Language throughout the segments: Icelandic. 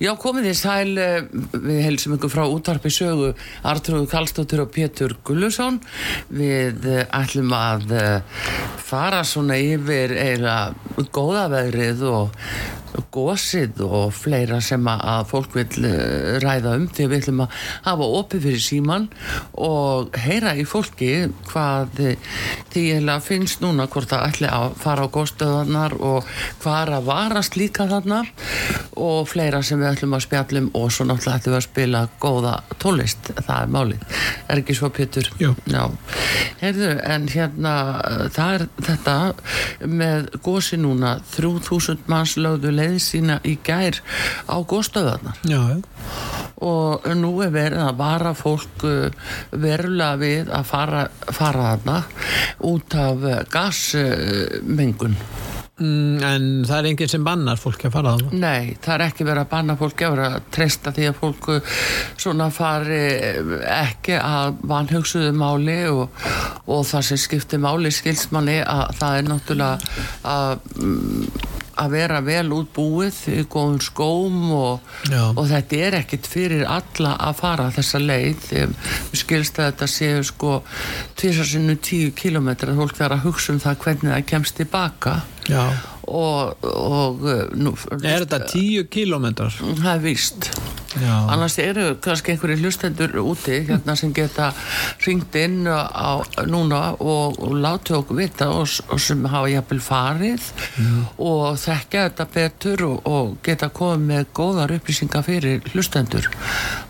Já, komið þið sæl, eh, við helsum ykkur frá útvarpi sögu Artrúðu Kallstóttur og Pétur Gullusson. Við eh, ætlum að eh, fara svona yfir eila góðaveðrið og gósið og fleira sem að fólk vil eh, ræða um því við ætlum að hafa opið fyrir síman og heyra í fólki hvað því heila finnst núna hvort það ætli að fara á góðstöðanar og hvað að varast líka þarna og fleira sem við ætlum að spjallum og svo náttúrulega ætlum við að spila góða tólist, það er málið er ekki svo Pétur? Jú. Já, heyrðu, en hérna það er þetta með gósi núna 3000 manns lögðu leið sína í gær á góðstöðarnar og nú er verið að vara fólk uh, verulega við að fara, fara þarna út af uh, gasmengun. Mm, en það er enginn sem bannar fólki að fara á það. Nei, það er ekki verið að banna fólk að vera að treysta því að fólk uh, svona fari ekki að vanhugsuðu máli og, og það sem skiptir máli skilsmanni að það er náttúrulega að mm, að vera vel útbúið í góðum skóm og, og þetta er ekkit fyrir alla að fara þessa leið. Ég skilst að þetta séu sko tvisarsinnu tíu kilometra fólk þarf að hugsa um það hvernig það kemst tilbaka. Já. Og, og uh, nú, Er þetta tíu kílómetrar? það er víst Já. annars eru kannski einhverju hlustendur úti hérna sem geta ringt inn á, núna og, og láti okkur vita og, og sem hafa jafnvel farið og þekkja þetta betur og, og geta komið með góðar upplýsingar fyrir hlustendur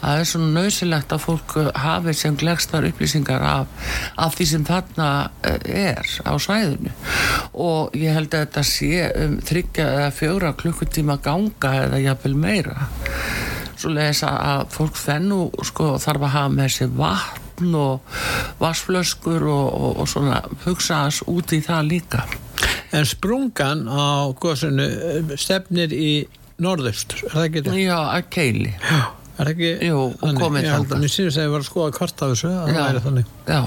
það er svona nöðsilegt að fólk hafi sem glegstar upplýsingar af, af því sem þarna eh, er á svæðinu og ég held að þetta sé um þryggja eða fjóra klukkutíma ganga eða jafnvel meira svo leiðis að fólk þennu sko, þarf að hafa með sér vatn og vassflöskur og, og, og svona hugsaðas út í það líka En sprungan á góðsunu stefnir í norðaustur, er það ekki þetta? Já, að keili Já. Er það ekki? Jú, þannig? Ég held að mér sýnir að ég var að skoða kort af þessu, að það væri þannig. Já,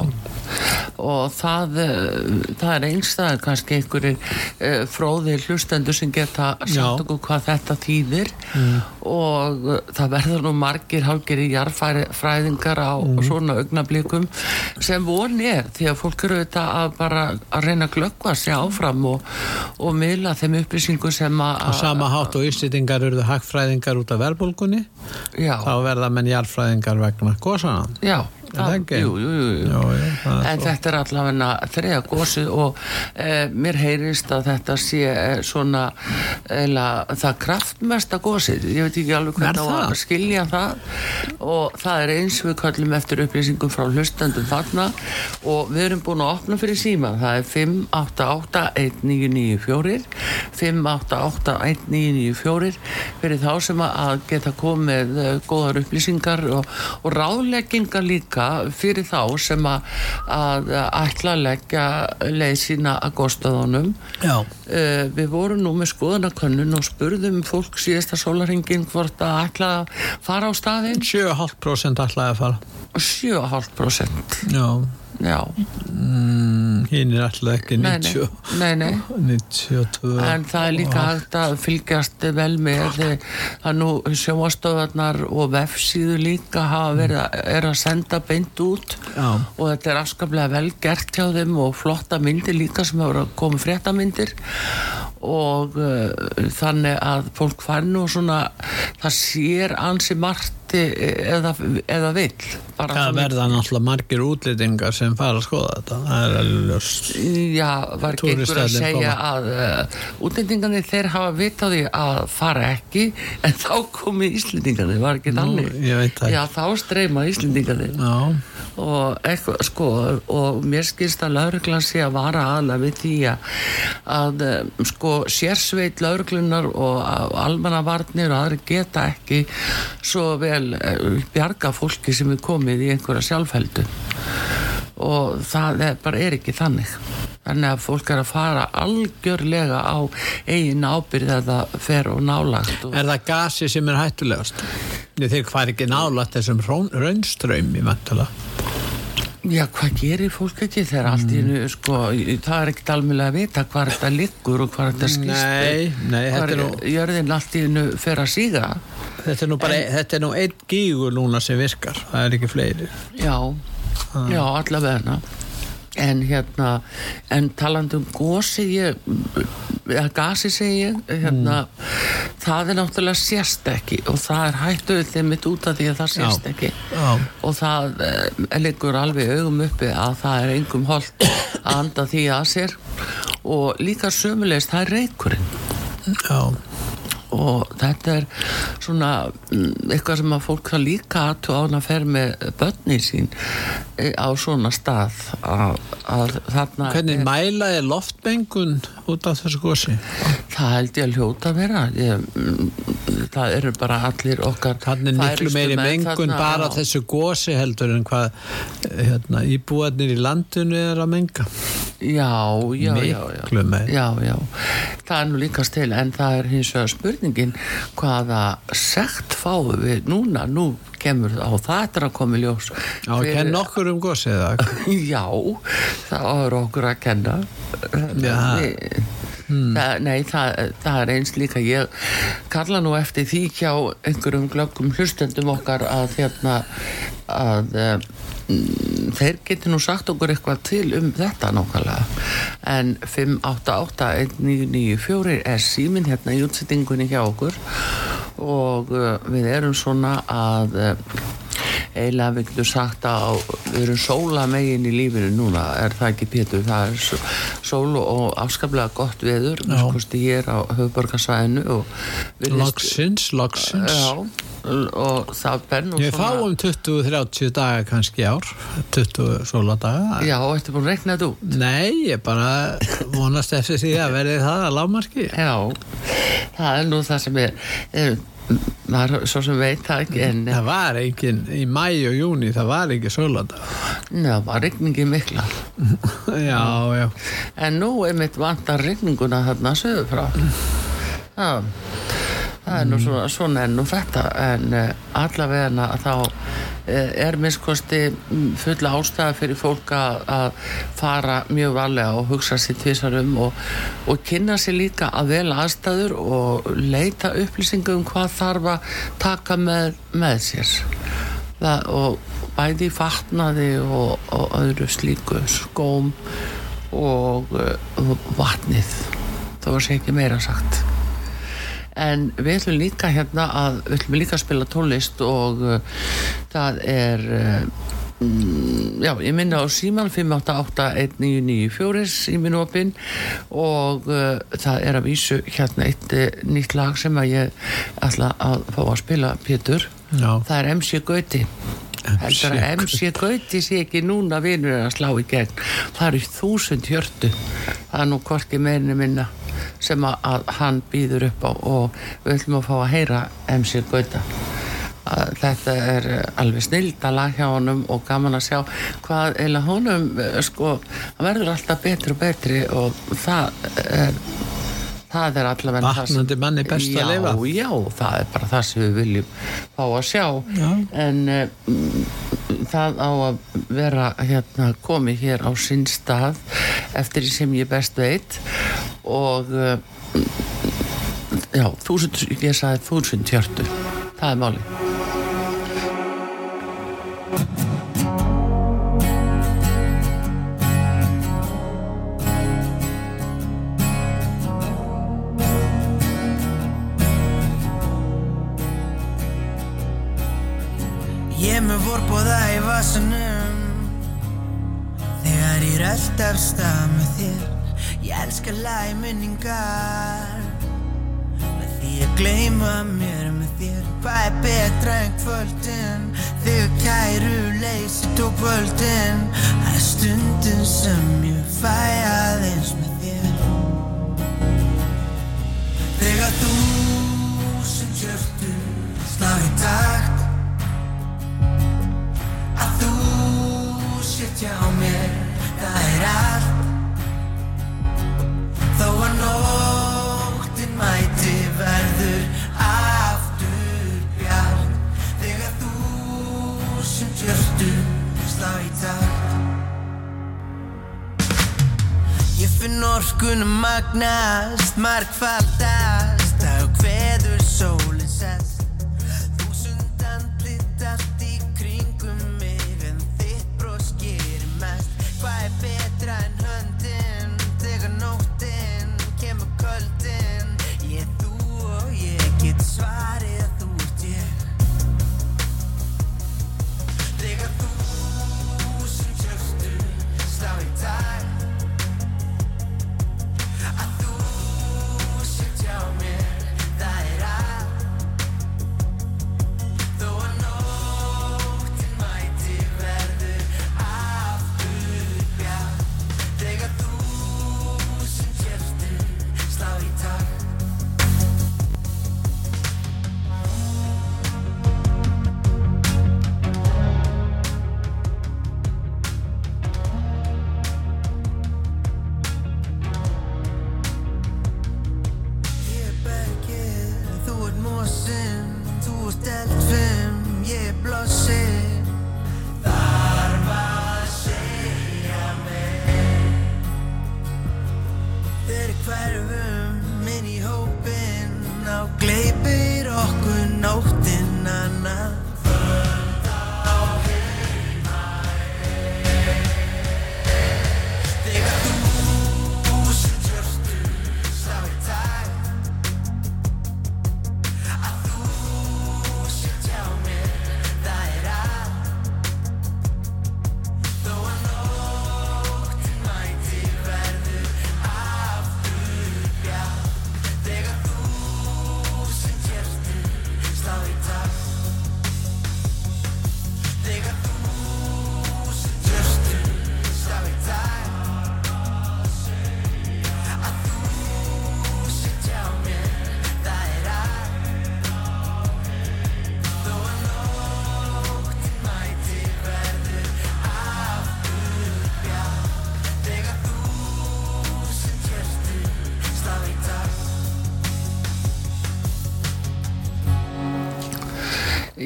og það, eh, það er einstæðar kannski einhverjir uh, fróðir hlustendur sem geta sagt okkur hvað þetta þýðir. Og uh, það verður nú margir hálgeri jarfræðingar á svona augnablikum sem von er því að fólk eru þetta að bara að reyna að glöggva sig áfram og, og miðla þeim upplýsingu sem að Á sama hátt og ísýtingar eruðu hagfræðingar út af verbulgunni, já, þá verða menn jarfræðingar vegna góðsana. já? Jú, jú, jú. Já, já, En svo. þetta er allavega þriða gósið og e, mér heyrist að þetta sé e, svona eila, það kraftmesta gósið. Ég veit ekki alveg Er hvernig það? að skilja það og það er eins við kallum eftir upplýsingum frá hlustandum þarna og við erum búin að opna fyrir síma. Það er 588-1994 588-1994 fyrir þá sem að geta komið eh, góðar upplýsingar og, og ráðleggingar líka fyrir þá sem að, ætla að leggja leið sína að góðstöðunum Já. Uh, við vorum nú með skoðanakönnun og spurðum fólk síðasta sólaringin hvort að ætla að fara á staðinn 7,5% ætlaði að fara. 7,5% Já. já, Mm, hinn er alltaf ekki nei, 90, nei, nei, nei. 92. en það er líka hægt að fylgjast vel með að nú sjóastöðarnar og vefsíðu líka hafa verið er að senda beint út Já. og þetta er afskaplega vel gert hjá þeim og flotta myndir líka sem hafa komið fréttamyndir og uh, þannig að fólk fær nú svona það sér ansi margt eða, eða vill Það verða náttúrulega margir útlýtingar sem fara að skoða þetta. Það er alveg ljóst. Já, var ekki einhver að segja koma. að uh, útlendingarnir þeir hafa vit á því að fara ekki en þá komi Íslendingarnir, var ekki þannig? Já, þá streyma Íslendingarnir Já, og eitthvað, sko, og mér skilst að lauruglan sé að vara aðla við því að, eh, sko, sérsveit lauruglunar og almannavarnir og aðri geta ekki svo vel eh, bjarga fólki sem er komið í einhverja sjálfheldu. Og það er, bara er ekki þannig. Þannig að fólk er að fara algjörlega á eigin ábyrð eða fer og nálagt og er það gasi sem er hættulegast? Þeir hvað ekki nálægt þessum raunströym í vantala. Já, hvað gerir fólk ekki? Þegar allt í hennu, sko, það er ekkert alveg að vita hvað þetta liggur og hvað þetta skýst Nei, nei, þetta er nú, Jörðin allt í hennu fer að síga þetta er nú bara, þetta er nú einn gígur núna sem virkar. Það er ekki fleiri. Já, já, allavega En hérna, en talandi um gósi, ég, eða gasi segi ég, hérna, það er náttúrulega sést ekki og það er hættuð þeim mitt út af því að það sést Já. ekki Já. og það eh, liggur alveg augum uppi að það er engum holdt að anda því að sér og líka sömulegst það er reykurinn Já, og þetta er svona mm, eitthvað sem að fólk það líka aðtú án að fer með börni sín eh, á svona stað að, að þarna hvernig er, mæla er loftmengun út af þessu gósi? það held ég að hljóta vera ég, mm, það eru bara allir okkar Þannig miklu meiri mengun bara á- þessu gósi heldur en hvað eh, hérna, íbúarnir í landinu er að menga. já, já, já, já Miklu meiri. já, já, það er nú líkast til en það er hins vegar spurningin hvaða sekt fáum við núna, nú kemur á það að koma í ljós Já, Fyrir- kenn okkur um gósi eða? Já, það er okkur að kenna Já. Við- Það, nei, það, það er eins líka ég kalla nú eftir því hjá einhverjum glöggum hlustendum okkar að hérna að eh, þeir geti nú sagt okkur eitthvað til um þetta nákvæmlega. En 5881994 er síminn hérna í útsettingunni hjá okkur. Og uh, við erum svona að uh, eiginlega við getum sagt að við erum sóla megin í lífinu núna er það ekki Pétur, það er s- sól og afskaplega gott veður ég er á höfuborgarsvæðinu og Loksins, loksins. Já, og það ber nú Ég fáum 20-30 daga kannski ár, 20 sóladaga. Já, ertu búin að reikna þetta út? Nei, ég bara vonast eftir því að verði það að lámarki. Já, það er nú það sem er, er maður svo sem veit það ekki en Það var engin, í mæ og júni, það var ekki sóladaga. það var reikningi mikla já, já. en nú er mitt vantar reikninguna þarna sögur frá Já, það er nú svona, svona en nú þetta en uh, allavega þá uh, er minnskosti fulla ástæða fyrir fólk að, fara mjög varlega og hugsa sér tvisar um og, og kynna sér líka að vel aðstæður og leita upplýsingum um hvað þarf að taka með, með sér. Það, og bæði fatnaði og, og öðru slíku skóm og uh, vatnið. Þá var sér ekki meira sagt en við ætlum líka hérna að við ætlum líka að spila tónlist og uh, það er uh, mm, já, ég minna á síman 5881994 símin opinn og uh, það er að vísu hérna eitt uh, nýtt lag sem að ég ætla að fá að spila Pétur. Já. það er MC Gauti. Heldur að MC Gauti. Sé ekki núna vinur að slá í gegn. Það eru þúsund hjörtu. Það er nú hvorki meirinu minna sem að, að hann býður upp á og við ætlum að fá að heyra MC Gauta. Að þetta er eh, alveg snilda lag hjá honum og gaman að sjá hvað eða honum eh, sko, hann verður alltaf betri og betri og það er það er allavega Vaknandi manni best að lifa. Já, já, það er bara það sem við viljum fá að sjá Já. en uh, það á að vera hérna komið hér á sinn stað eftir því sem ég best veit og uh, já, þúsund ég sagði þúsund hjörtu það er máli Er alltaf stað með þér. Ég elska læminningar Með því að gleyma mér með þér Hvað er betra en kvöldin? Þegar kæru leysi tók völdin Það er stundin sem ég fæ aðeins með þér. Þegar þú sem hjörtu slá í takt Að þú sért hjá mér, það er allt Þó að nóttin mæti verður aftur bjart. Þegar þú sem hjörtu slá í takt. Ég finn orkunum magnast, markfaldast Á hveður sólinn sest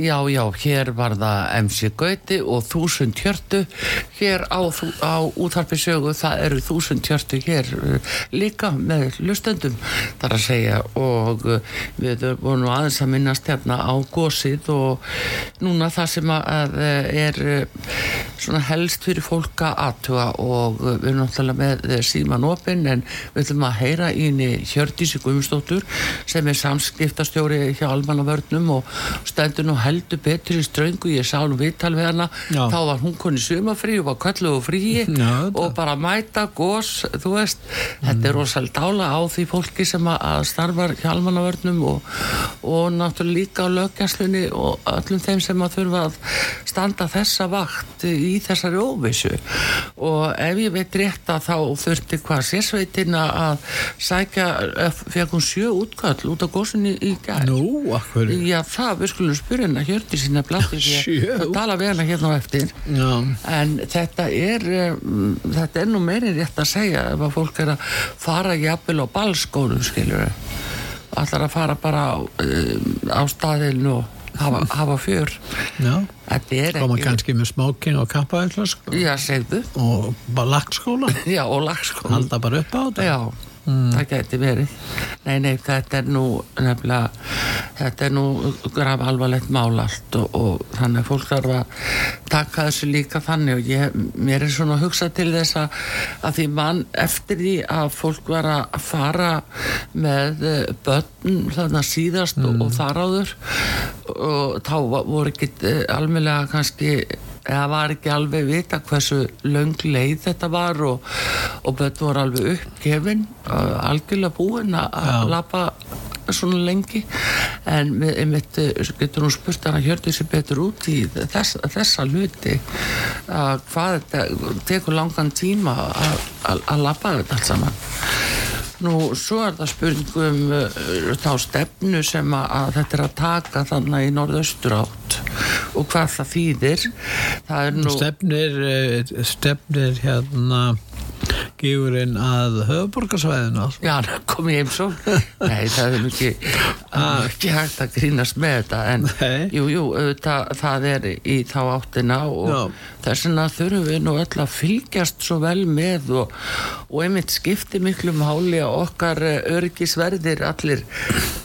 Já, já, hér var það MC Gauti og þúsund hjörtu hér á, á útvarpi sögu það eru þúsund hjörtu hér uh, líka með lustöndum þar að segja. Og uh, við vorum nú aðeins að minnast hérna á gósið og núna það sem að uh, er svona helst fyrir fólk að aðtuga og við erum náttúrulega með síman opinn en við ætlum að heyra í henni Hjördísi Guðmundsdóttur sem er samskiptastjóri hjá almannavörnum og stendur nú heldur betur í ströngu. Ég sá nú viðtal við hana. Já. þá var hún koni sumafrí og var köllu og fríi Já, þetta. og bara mæta gós, þú veist. Þetta er rosalega dála á því fólki sem að- starfar hjá almannavörnum og, og náttúrulega líka á löggjastlunni og öllum þeim sem að þurfa að standa þessa vakt í þessari óvissu. Og ef ég veit rétt að þá þurfti hvað sérsveitin að sækja, fekk hún sjö útkall út á gósunni í gær? Nú, akkur Já, það, við skulum spyrja hennar hjördi sinna blatti því að tala vel að hérna á eftir. Já, en þetta er um, þetta er nú meiri rétt að segja ef að fólk er að fara jafnvel á ballskónum skilur allar að fara bara á, um, á staðinn og hafa, hafa fjör. Þetta Koma kannski með smóking og kampaðislask já, segðu, og bara lagskóla og lagskóla Halda bara upp á þetta. Já, það geti verið. Nei, nei, þetta er nú nefnilega, þetta er nú graf alvarlegt mál allt og, og þannig að fólk þarf að taka þessu líka þannig og ég, mér er svona að hugsa til þess að, að því mann eftir því að fólk var að fara með eh, börn þarna síðast og, og þar áður og þá voru ekki almennlega kannski eða var ekki alveg vita hversu löng leið þetta var og, og börn voru alveg uppgefin algjörlega búin að lappa svona lengi. En við einmitt eh, getur hún spurt hann að hjörðu sér betur út í þess, þessa hluti að hvað þetta tekur langan tíma að lappa þetta allt saman Nú, svo er það spurningum uh, þá stefnu sem að, að þetta er að taka þannig í norðaustur átt og hvað það þýðir. Það er nú... Stefnir, eh, stefnir hérna gífurinn að höfuborgarsvæðinu alls. Já, hann kom í heimsó. Nei, það er ekki, það er ekki hægt að grínast með þetta, en Nei. jú, jú, auðvitað, það er í þá áttina og Já. þess vegna þurfum við nú öll að fylgjast svo vel með og, og einmitt skipti miklu máli að okkar eh, öryggisverðir allir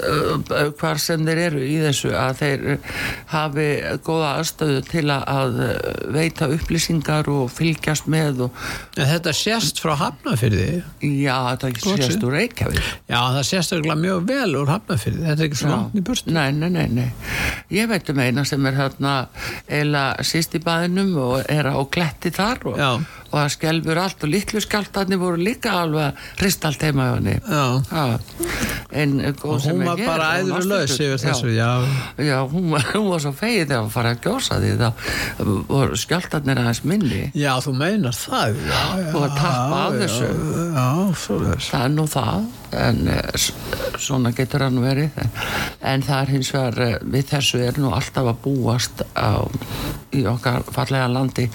uh, hvar sem þeir eru í þessu að þeir eh, hafi góða aðstöðu til að, eh, veita upplýsingar og fylgjast með og þetta sést frá Hafnafyrði. já, það sést úr Reykjavík Já, það sést örugglega mjög vel úr Hafnafyrði. Þetta er ekki svo langt í burtu. Nei, nei, nei, nei. Ég veit um eina sem er hérna eila síst í baðinum og er á kletti þar og, Já. Og það skelfur allt og litlu skjáltarnir voru líka alveg hrist allt heima hjá henni. Já. Já. En góð Og sem hún er var hér, bara hún æðru var laus yfir þessu, já. Já, hún var, hún var svo feið þegar hún farið að gjósa því þá voru skjáltarnir aðeins minni. Já, þú meinar það. Já, já. Og að tappa af já, þessu. Já. Það er nú það, en eh, svona getur nú verið. En það er hins vegar, eh, við þessu er nú alltaf að búast á, í okkar fallega landi.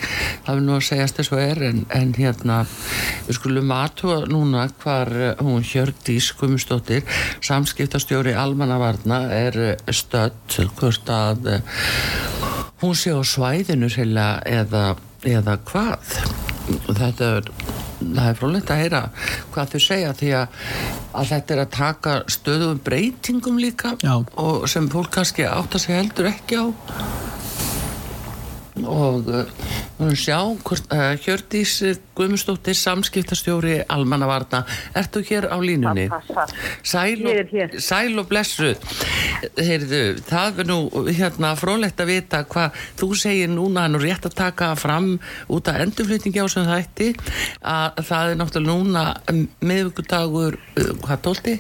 Það er nú að segjast þess að er, en, en hérna, við skulum aðtúa núna hvar eh, hún Hjördís Guðmustóttir, samskiptastjóri Almannavarna, er eh, stödd, hvort að eh, hún sé á svæðinu heila eða, eða hvað. Þetta er það er frólægt að heyra hvað þau segja því að, að þetta er að taka stöðum breytingum líka sem fólk kannski átt að segja heldur ekki á og erum sjá hvort, uh, Hjördís Guðmustóttir samskiptastjóri Almannavarna ertu hér á línunni? Það passar. Sæl Ég er og, hér. sæl og blessuð Heyrðu, það er nú hérna frólægt að vita hvað þú segir núna, nú rétt að taka fram út af endurflutningi á sem þætti að það er náttúrulega núna meðvikudagur, uh, hvað tólti?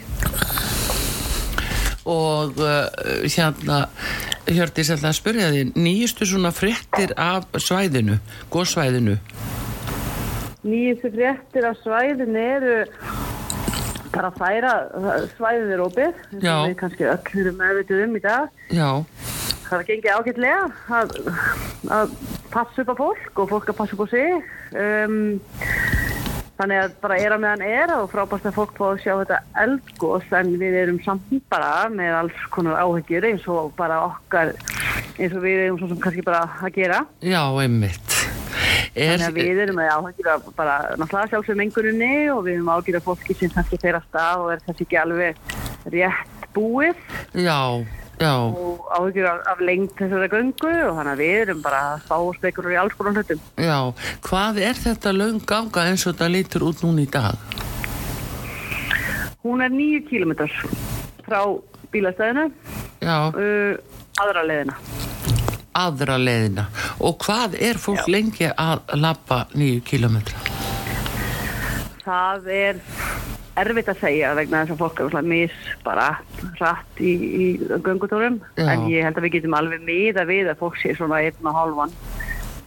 Og uh, hérna Hjördís ætla að spyrja því nýjustu svona fréttir af svæðinu góðsvæðinu Nýjustu fréttir af svæðin eru bara að færa svæðið er opið, og við kannski öll erum meðvitið um í dag. já, Það gengið ágætlega að, að passa upp á fólk og fólk að passa upp á sig. Um, þannig að bara er að meðan er og frábært að fólk fá að sjá þetta eldgós en við erum samt bara með alls konar áhyggjur eins og bara okkar eins og við erum svo sem kannski bara að gera. já, einmitt. Er, Þannig að við erum að bara náttúrulega sjálfsögum menguninni og við erum að fólki sem kannski fer að stað og er kannski ekki alveg rétt búið. Já, já og áhengir af, af lengt þessara göngu og þannig að við erum bara að spá og spekulur í alls konar hlutum. Já, hvað er þetta löng ganga eins og þetta lítur út núna í dag? Hún er nýju kílometrar frá bílastæðinu, Já, uh, aðra leðina. aðra leiðina. Og hvað er fólk lengi að lappa nýju kilometra? Það er erfitt að segja vegna þess að fólk er mis bara rætt í, í göngutúrum. Já. en ég held að við getum alveg miða við að fólk sé svona einn og hálfan.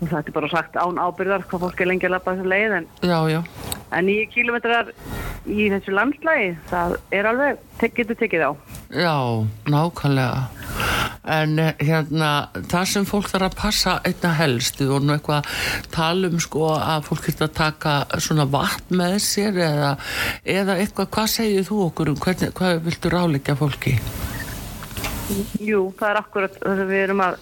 Og þetta er bara sagt án ábyrðar hvað fólk er lengi að lappa þessu leið en, Já, já, en nýju kílometrar í þessu landslægi það er alveg, getur tekið á já, nákvæmlega. En eh, hérna, það sem fólk þarf að passa einna helst, vorum nú eitthvað að tala um sko að fólk getur að taka svona vatn með sér eða, eða eitthvað, hvað segir þú okkur um, hvernig, hvað viltu ráleika fólki? Jú, það er akkurat það sem við erum að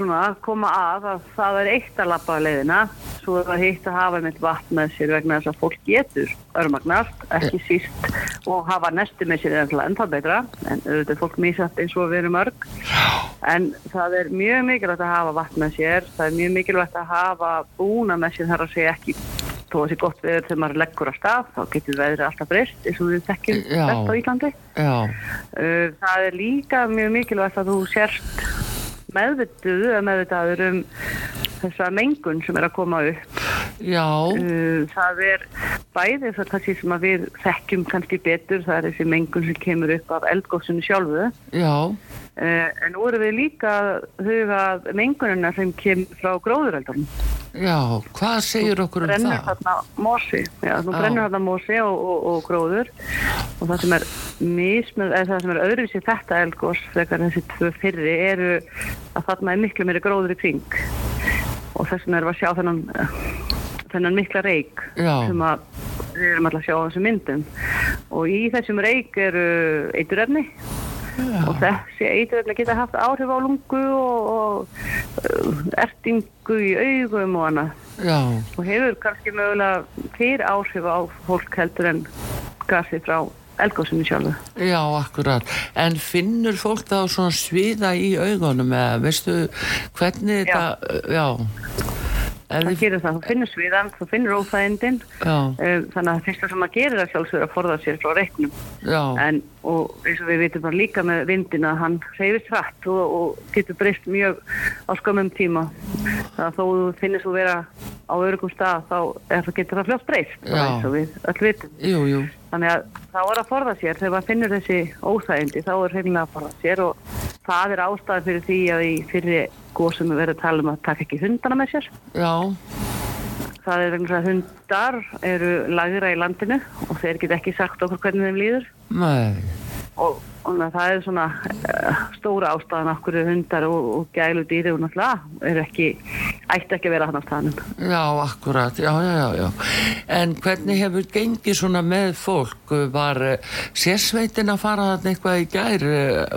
svona koma að að það er eitt að lappa leiðina svo er það hitt að hafa með vatn með sér vegna þess að fólk getur örmagnast, ekki síst og hafa nesti með sér en ennþá betra en auðvitað er fólk mísatt eins og við erum mörg. En það er mjög mikilvægt að hafa vatn með sér það er mjög mikilvægt að hafa búna með sér þar að segja ekki þó að það sé gott veður þegar maður leggur á stað þá getur veðrið alltaf breyst eins og við þekkjum best á Íslandi. Já, Uh, það er líka mjög mikilvægt að þú sérst meðvituð eða meðvitaður um þessa mengun sem er að koma upp. Já, Uh, það er bæði það kannski sem að við þekkjum kannski betur, það er þessi mengun sem kemur upp af eldgóðsunu sjálfu. já, Uh, en nú erum við líka að huga að mengunina sem kemur frá gróðureldunum. já, hvað segir okkur um brennur það? þarna mosi já, þú Já. brennur þarna mosi og, og, og gróður og það sem er mismöð, eða það sem er öðruvísi þetta elgós þegar þessi tvö fyrri eru að þarna er miklu meiri gróður í kring og þess vegna erum við að sjá þennan þennan mikla reik Já. sem að við erum alltaf að sjá á þessum myndum og í þessum reik eru eiturefni og þessi eiturefni geta haft áhrif á lungu og, og uh, ertingu í augum og annað Já, og hefur kannski mögulega fyrir áhrif á fólk heldur en gasið frá elgósinu sjálfu. já, akkurat. En finnur fólk þá svona sviða í augunum eða veistu hvernig Já. þetta, já, Það gerir það, þú finnur sviðan, þú finnur óþægindin, um, þannig að fyrsta sem að gerir það sjálfsögur að forða sér frá reiknum. já, En, og eins og við vitum bara líka með vindin að hann hreyfist hratt og, og getur breyst mjög á skömmum tíma. Þannig að þó þú finnir þú vera á örugum stað þá getur það fljótt breyst, eins og við öll vitum. jú, jú, Þannig að þá er að forða sér, þegar maður finnur þessi óþægindi, þá er hreinlega að forða sér og það er ástæði fyrir því að í fyrri góðsum við verðum að tala um að taka ekki hundana með sér. já, Það er vegna að hundar eru lagra í landinu og þeir get ekki sagt okkur hvernig þeim líður. Nei, og, og það er svona uh, stóra ástæðan okkur hundar og, og gælu dýri og náttúrulega eru ekki, ætti ekki að vera hann á staðanum. já, akkurat, já, já, já, já. En hvernig hefur gengið svona með fólk? Var uh, sérsveitin að fara þarna eitthvað í gær?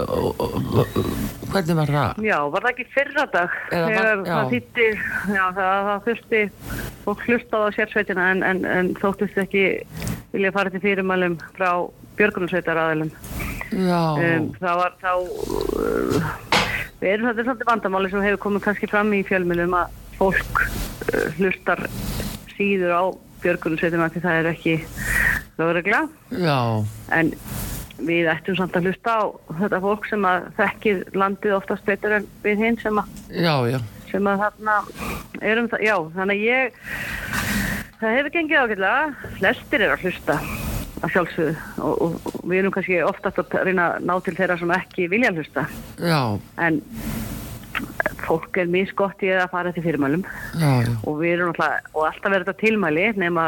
Og- og- og- hvernig var það? Já, var það ekki fyrra dag Eða var- þegar já. það þýtti, já það, það þurfti fólk hlustaði á sérsveitina en, en, en þóttist ekki vilja fara til fyrirmælum frá björgunarsveitar aðeilum. Já, Um, það var þá, uh, við erum þetta svolítið vandamáli sem hefur komið kannski fram í fjölmjölum að fólk uh, hlustar síður á björgunarsveitina því það er ekki lögregla. Já, en við ættum samt að hlusta á þetta fólk sem að þekkir landið oftast betur en við hinn sem að, já, já, sem að þarna erum það, já, þannig að ég það hefur gengið ágætlega flestir eru að hlusta að sjálfsögðu. Og, og, og við erum kannski oftast að reyna að ná til þeirra sem ekki vilja hlusta. Já, en fólk er misgott í að fara til fyrirmælum. Já, já, og við erum alltaf, og alltaf verið þetta tilmæli nema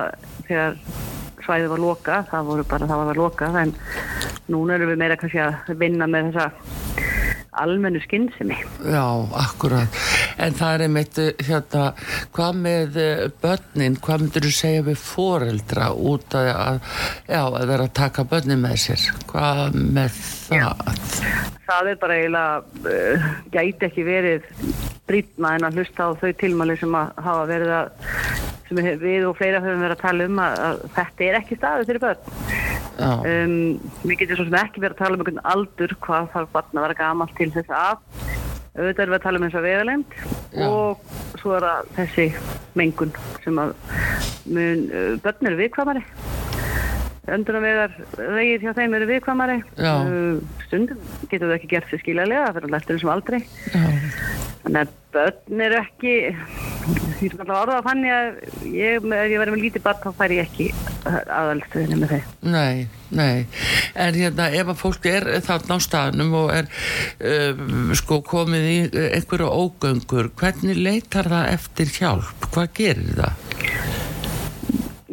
þegar svæðið var loka, það voru bara það var að loka en núna erum við meira kannski að vinna með þessa almennu skinnsemi. já, akkurat. En það er einmitt, uh, hérna, hvað með uh, börnin, hvað myndir þú segja við foreldra út að, að, já, að vera að taka börnin með sér? Hvað með það? Það er bara eiginlega, uh, gæti ekki verið brýtna en að hlusta á þau tilmæli sem að hafa verið að, sem við og fleira höfum verið að tala um að, að þetta er ekki staðið fyrir börn. Um, við getum svo sem ekki verið að tala um einhvern aldur hvað þarf barn að vera gamalt til þess að. Auðvitað erum við að tala um eins og vegaleind Já. og svo er það þessi mengun sem að mun, uh, börn eru viðkvamari öndunarvegar vegir hjá þeim eru viðkvamari uh, stundum getur þau ekki gert sér skiljalega það fyrir að eins og aldrei já, þannig að börn eru ekki ég er alltaf orðað að fann ég að ég, ef ég verið með lítið barn þá fær ég ekki aðalstöðinu með þeim nei, nei. En hérna, ef að fólk er þarna á staðnum og er uh, sko komið í einhverju ógöngur, hvernig leitar það eftir hjálp? Hvað gerir það?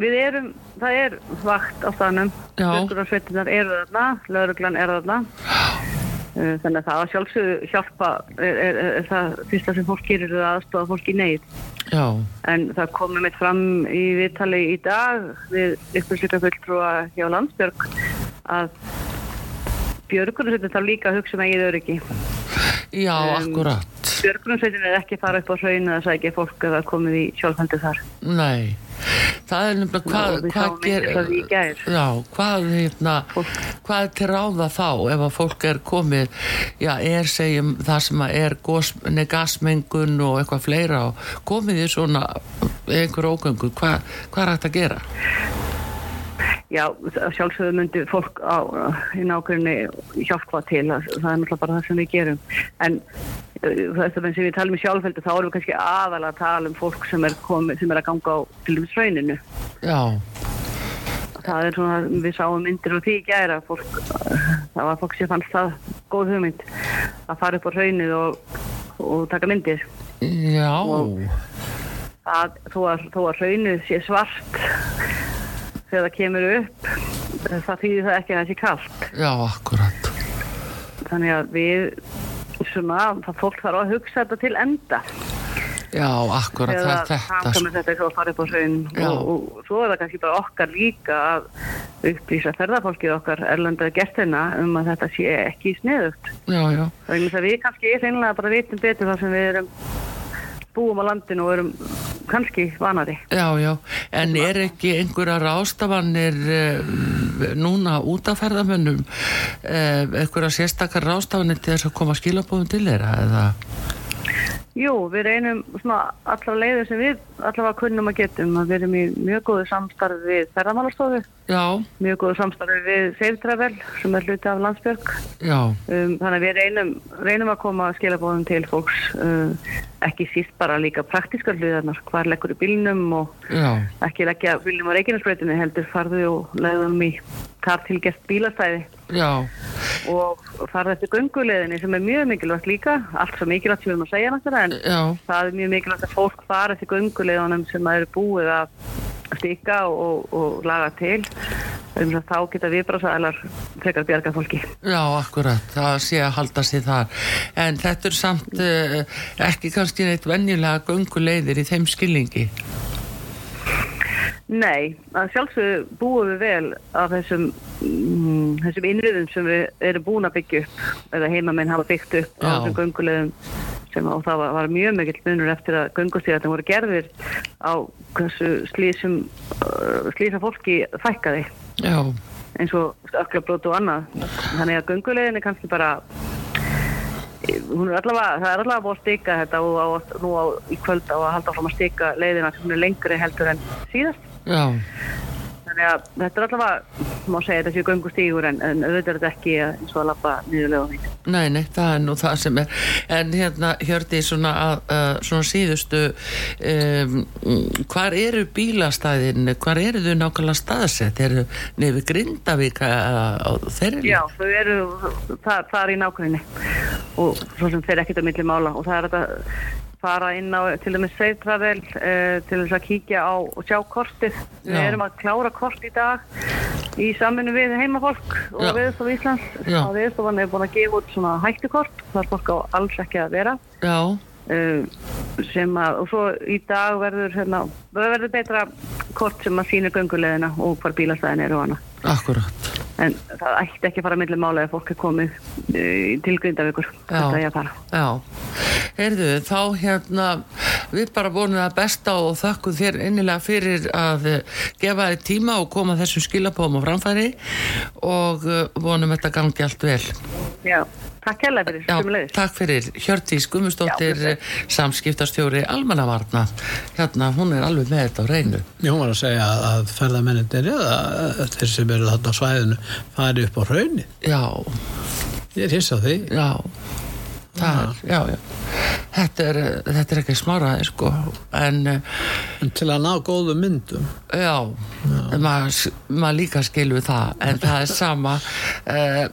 Við erum, það er vakt á staðnum, Já. björgunarsveitinnar eru þarna, lauruglan eru þarna. Uh, Þannig að það að sjálfsögðu hjálpa er, er, er, það fyrsta sem fólk gerir er að aðstofa fólk í neyð. Já, En það komið mitt fram í viðtali í dag við upplýsleika fulltrúa hjá Landsbjörg að björgunarsveitin þarf líka að hugsa með eigið öryggi. já, Um, akkurat. Björgunarsveitin er ekki að fara upp á hraun að sækja fólk eða komið í sjálfhendu þar. Nei, það er nefnilega hvað, í gær. já, hvað, hérna, hvað til ráða þá ef að fólk er komið, já, er segjum það sem að er gasmengun og eitthvað fleira og komið í svona einhver ógöngu, hvað, hvað er hægt að gera? Já, að sjálfsögðu myndi fólk á, í nákvæmni hjálpa til, það er náttúrulega bara það sem við gerum. En uh, þetta sem við talum í sjálfheldu, þá erum við kannski aðalega að tala um fólk sem er, komið, sem er að ganga á til dæmis rauninu. Já, Það er svona, við sáum myndir og því gæra, fólk, það var fólk sem fannst það góð hugmynd að fara upp á raunnið og, og taka myndir. já, þó, að, þó að raunnið sé svart þegar það kemur upp, það þýðir það ekki að það sé kallt. já, akkurat, þannig að við svona, það fólk þarf að hugsa þetta til enda já, akkurat, það er þetta, framkvæmur sko. þetta svo að fara upp á Já. og, og svo er það kannski bara okkar líka að upplýsa ferðarfólkið okkar erlanda gestina um að þetta sé ekki sniðugt já, já, þess að við kannski reynilega bara vitum betur þar sem við erum búum á landinu og erum kannski vanari. Já, já, en er ekki einhverja rástafanir uh, núna út af ferðamönnum uh, einhverja sérstakar rástafanir til þess að koma skilabóðum til þeirra eða, Jú, við reynum allra leiðir sem við allavega kunnum að getum að við erum í mjög góðu samstarfi við ferðamálastofu. Já, mjög góðu samstarfi við Save Travel sem er hluti af landsbjörg. Um, þannig að við reynum, reynum að koma skilabóðum til fólks uh, ekki síst bara líka praktiskar hlutarnar hvar leggur í bílnum og já, ekki leggja bílnum á Reykjanesbreytinu heldur farðu og legðum í þar tilgest bílastæði. Já, og farðu eftir gönguleðinni sem er mjög mikilvægt líka allt svo mikilvægt sem við erum að segja en já, það er mjög mikilvægt að fólk fara eftir gönguleðunum sem það eru búið að stika og, og laga til. Um að þá geta viðbrásæðalar frekar bjarga fólki. Já, akkurat, það sé að halda sig þar. En þetta er samt uh, ekki kannski neitt venjulega gönguleiðir í þeim skilningi. Nei, að sjálfsögðu búum við vel af þessum, mm, þessum innriðum sem við erum búin að byggja upp eða heimamenn hafa byggt upp á þessum göngulegum sem og það var, var mjög mikill munur eftir að göngustíðarnir voru gerðir á hversu slísum uh, slísa fólki fækkaði. Já, eins og öklabrót og annað. Þannig að göngulegin er kannski bara hún er allavega það er allavega búið að stika þetta og á, nú á, í kvöld á að halda fram að stika leiðina sem er lengri heldur en síðast. Já, Þannig að þetta er allavega, má segja þetta séu göngustígur en, en auðvitað er þetta ekki eins og að lappa niðurlega á því. nei, nei, það er nú það sem er. En hérna, hjördi svona, að, uh, svona síðustu, um, hvar eru bílastæðin, hvar eru þau nákvæmlega staðsett? Eru nefnir Grindavík á þeirri? Já, þau eru, það, það er í nákvæmni og svo sem þeir ekkert á milli mála og það er þetta fara inn á til dæmis Save Travel uh, til þess að kíkja á og sjá kortið. Við Já. erum að klára kort í dag í saminu við heimafólk og viðstof Íslands Já. og viðstofan er búin að gefa út svona hættukort, það er fólk á alls ekki að vera. Já, sem að, og svo í dag verður hérna, verður betra kort sem að sýnir gönguleðina og hvar bílastæðin eru og hana akkurat. en það ætti ekki að fara millir mála ef fólk er komið uh, til grindavíkur. Þetta er að fara. Já, heyrðu, þá hérna við bara vonum það besta og þökkum þér innilega fyrir að eh, gefa þér tíma og koma þessum skilabóðum á framfæri og eh, vonum þetta gangi allt vel. Já, takk hérlega fyrir, Já, sömuleiðis. takk fyrir. Hjördís Gummustóttir Já, samskiptastjóri Almannavarna. Hérna, hún er alveg með þetta á reynu Ég var að segja að, eða þeir sem eru þarna á svæðinu fari upp á raunni. Já, Ég er hissa á því. já. Það er, já, já þetta er, þetta er ekki smáraði sko. En eh, En til að ná góðum myndum. Já, maður mað líka skilur það en það er sama uh,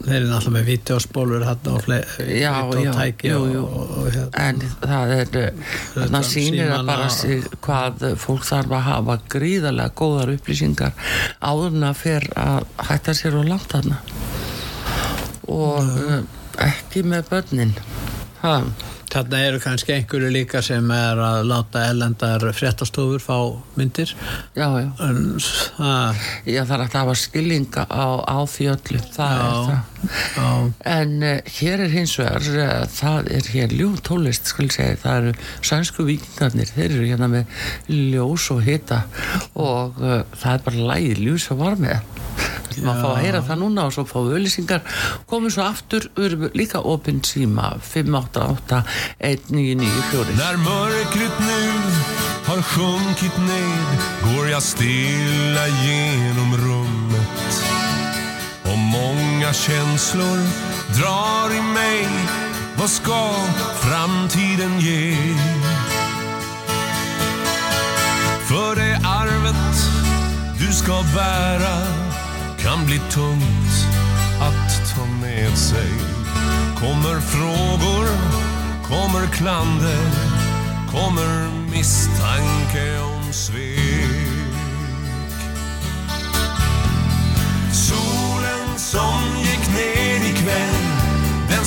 Þeir eru náttúrulega með vídeospólur hérna og Já, já, videotæki hérna. en það er uh, þarna sýnir að bara sig hvað fólk þarf að hafa gríðarlega góðar upplýsingar áður en að fer að hætta sér og langt þarna. Og uh, ekki með börnin Þarna eru kannski einhverju líka sem er að láta ellendar fréttastofur fá myndir. Já, já. en það, Já, það er að hafa skillinga á, á því öllu, það er já, það. Já, En uh, hér er hins vegar, uh, það er hér ljúf tólist, skal ég segja, það eru sænsku vikingarnir, þeir eru hérna með ljós og hita og uh, það er bara lægið ljós og var með. Við ætlum að fá að heyra það núna og svo fá við öllisingar, komum svo aftur, við erum líka opinn síma 588 1994. När mörkret nu har sjunkit ned går jag stilla genom rummet och många känslor drar i mig Vad ska framtiden ge? För det arvet du ska bära kan bli tungt att ta med sig Kommer frågor, kommer klander, kommer misstanke om svek.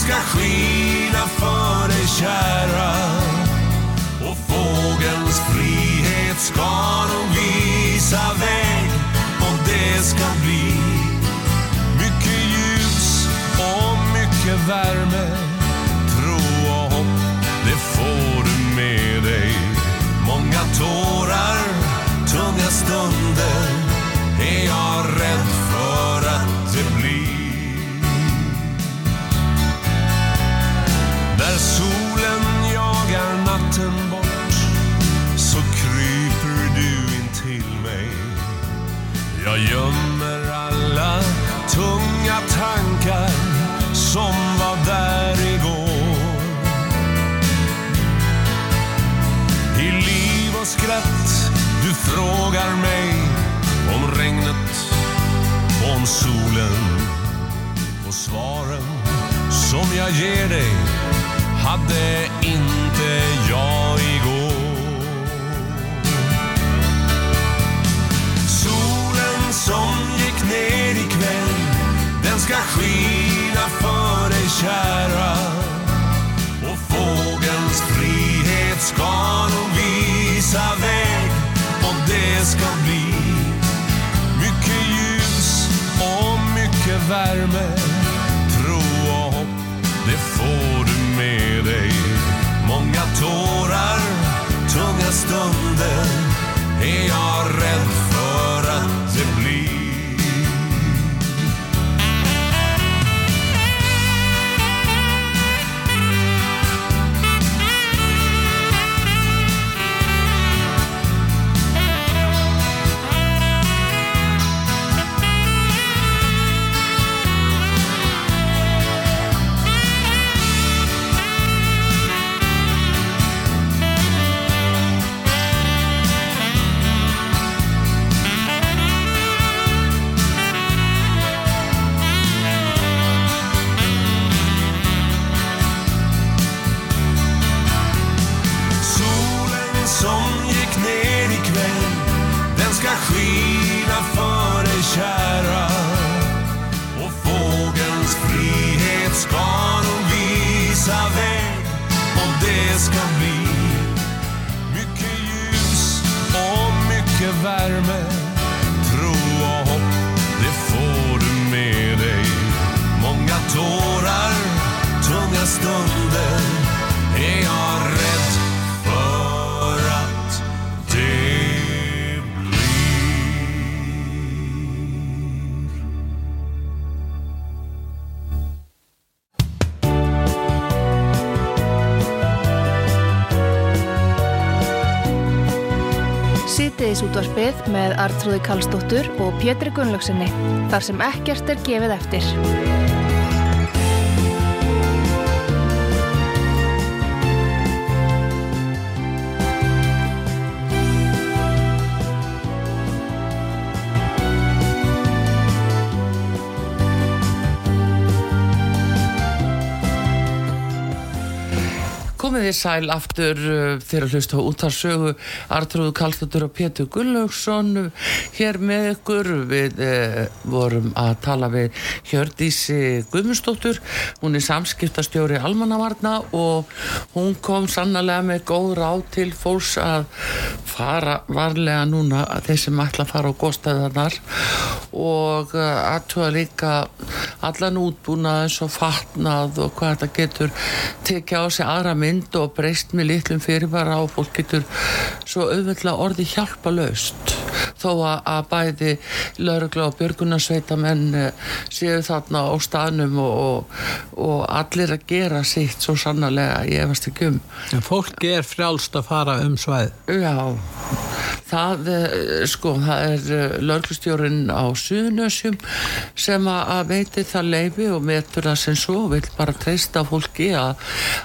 Ska skina för dig kära. Och fågelns frihet ska nog visa väg. Och det ska bli mycket ljus och mycket värme. Tro och hopp, det får du med dig. Många tår jag gömmer alla tunga tankar som var där igår. I liv och skratt du frågar mig om regnet och om solen. Och svaren som jag ger dig hade inte ska skina för dig kära. Och fågelns frihet ska nog visa väg. Och det ska bli mycket ljus och mycket värme. Tro och hopp, det får du med dig. Många tårar, tunga stunder är jag útvarpið með Artrúði Kallstóttur og Pétri Gunnlaugsinni, þar sem ekkert er gefið eftir. Komið þið sæl aftur uh, þegar að hlusta á útarsögu Artrúðu Kallstóttur og Pétur Gullaugsson uh, hér með ykkur. Við uh, vorum að tala við Hjördísi Guðmundsdóttur. Hún er samskiptastjóri Almannavarna og hún kom sannlega með góð ráð til fólks að fara varlega núna þeir sem ætla að fara á góðstæðanar og uh, aðtúa líka allan útbúnað eins og fatnað og hvað þetta getur tekið á sig aðra mynd og breyst með litlum fyrirvara og fólk getur svo auðvitað orði hjálpa laust þó að, bæði laurugla og björgunarsveitamenn eh, séu þarna á staðnum og, og, og allir að gera sitt svo sannarlega, ég efast ekki um En fólk er frjálst að fara um svæð. Já, það, eh, sko, það er lörglustjórin á Suðunösjum sem að veiti það leifi og metur það sem svo vil bara treysta fólki að,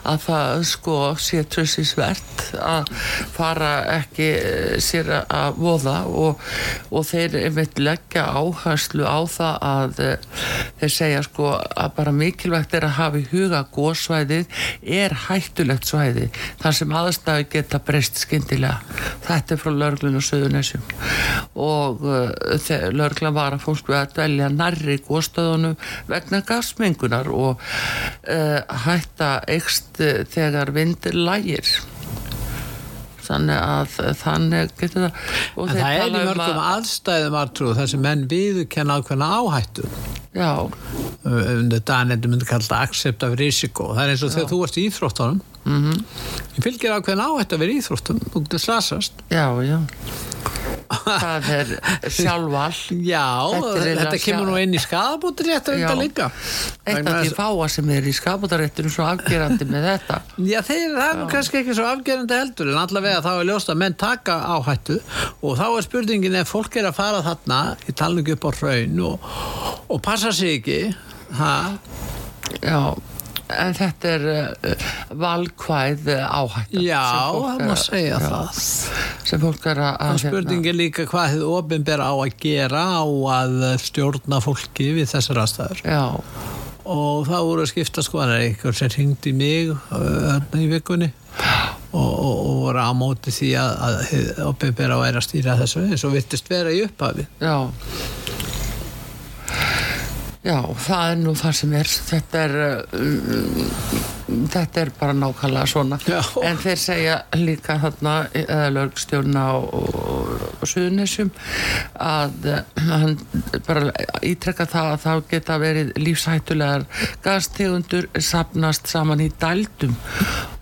að það sko sé trössisvert að fara ekki eh, sér að voða og, og þeir einmitt leggja áherslu á það að eh, þeir segja sko að bara mikilvægt er að hafa í huga góðsvæðið er hættulegt svæði þar sem aðstæðu geta breyst skyndilega. Þetta er frá lörglun og söðunessum og uh, lörglan var að fólk við að dvelja nærri góðstöðunum vegna gasmengunar og uh, hætta eikst uh, þegar vindur lægir þannig að þannig getur það og En það er í um mörgum að- aðstæðum aðtrú þar sem menn viðurkenna ákveðna áhættu. já, Um þetta nefnir myndi kalla það accept of risiko. Það er eins og þegar þú ert í íþróttunum. Mm. -hmm. Ég fylgir ákveðna áhættu að vera í íþróttum. Þú getur slasast. já, já það er sjálfval Já, Þetta er þetta, kemur nú inn í Já. þetta líka. af því þess- fáa sem er í skaputaréttunum svo afgerandi með þetta. Já, þeir er nú kannski ekki svo afgerandi heldur en allavega þá er ljóst að menn taka áhættu og þá er spurningin ef fólk er að fara þarna í talningu upp á hraun og, og passa sig ekki ha, já en þetta er uh, valkvæð uh, áhætta Já, það má að- segja já, það. Sem fólk er að, og að spurningin líka hvað þið opinber á að gera á að stjórna fólki við þessar aðstæður. Já, og það voru að skipta sko það er einhver sem ringdi mig þarna í vikunni og, og, og voru á móti því að, að opinber á að að stýra þessu eins og vittist vera í upphafi. Já já, það er nú það sem er. Þetta er uh, þetta er bara nákvæmlega svona. Já. en þeir segja líka þarna eða lögstjórna á Suðunessum að uh, hann bara ítrekka það að þá geta verið lífshættulegar gastegundur sapnast saman í dældum.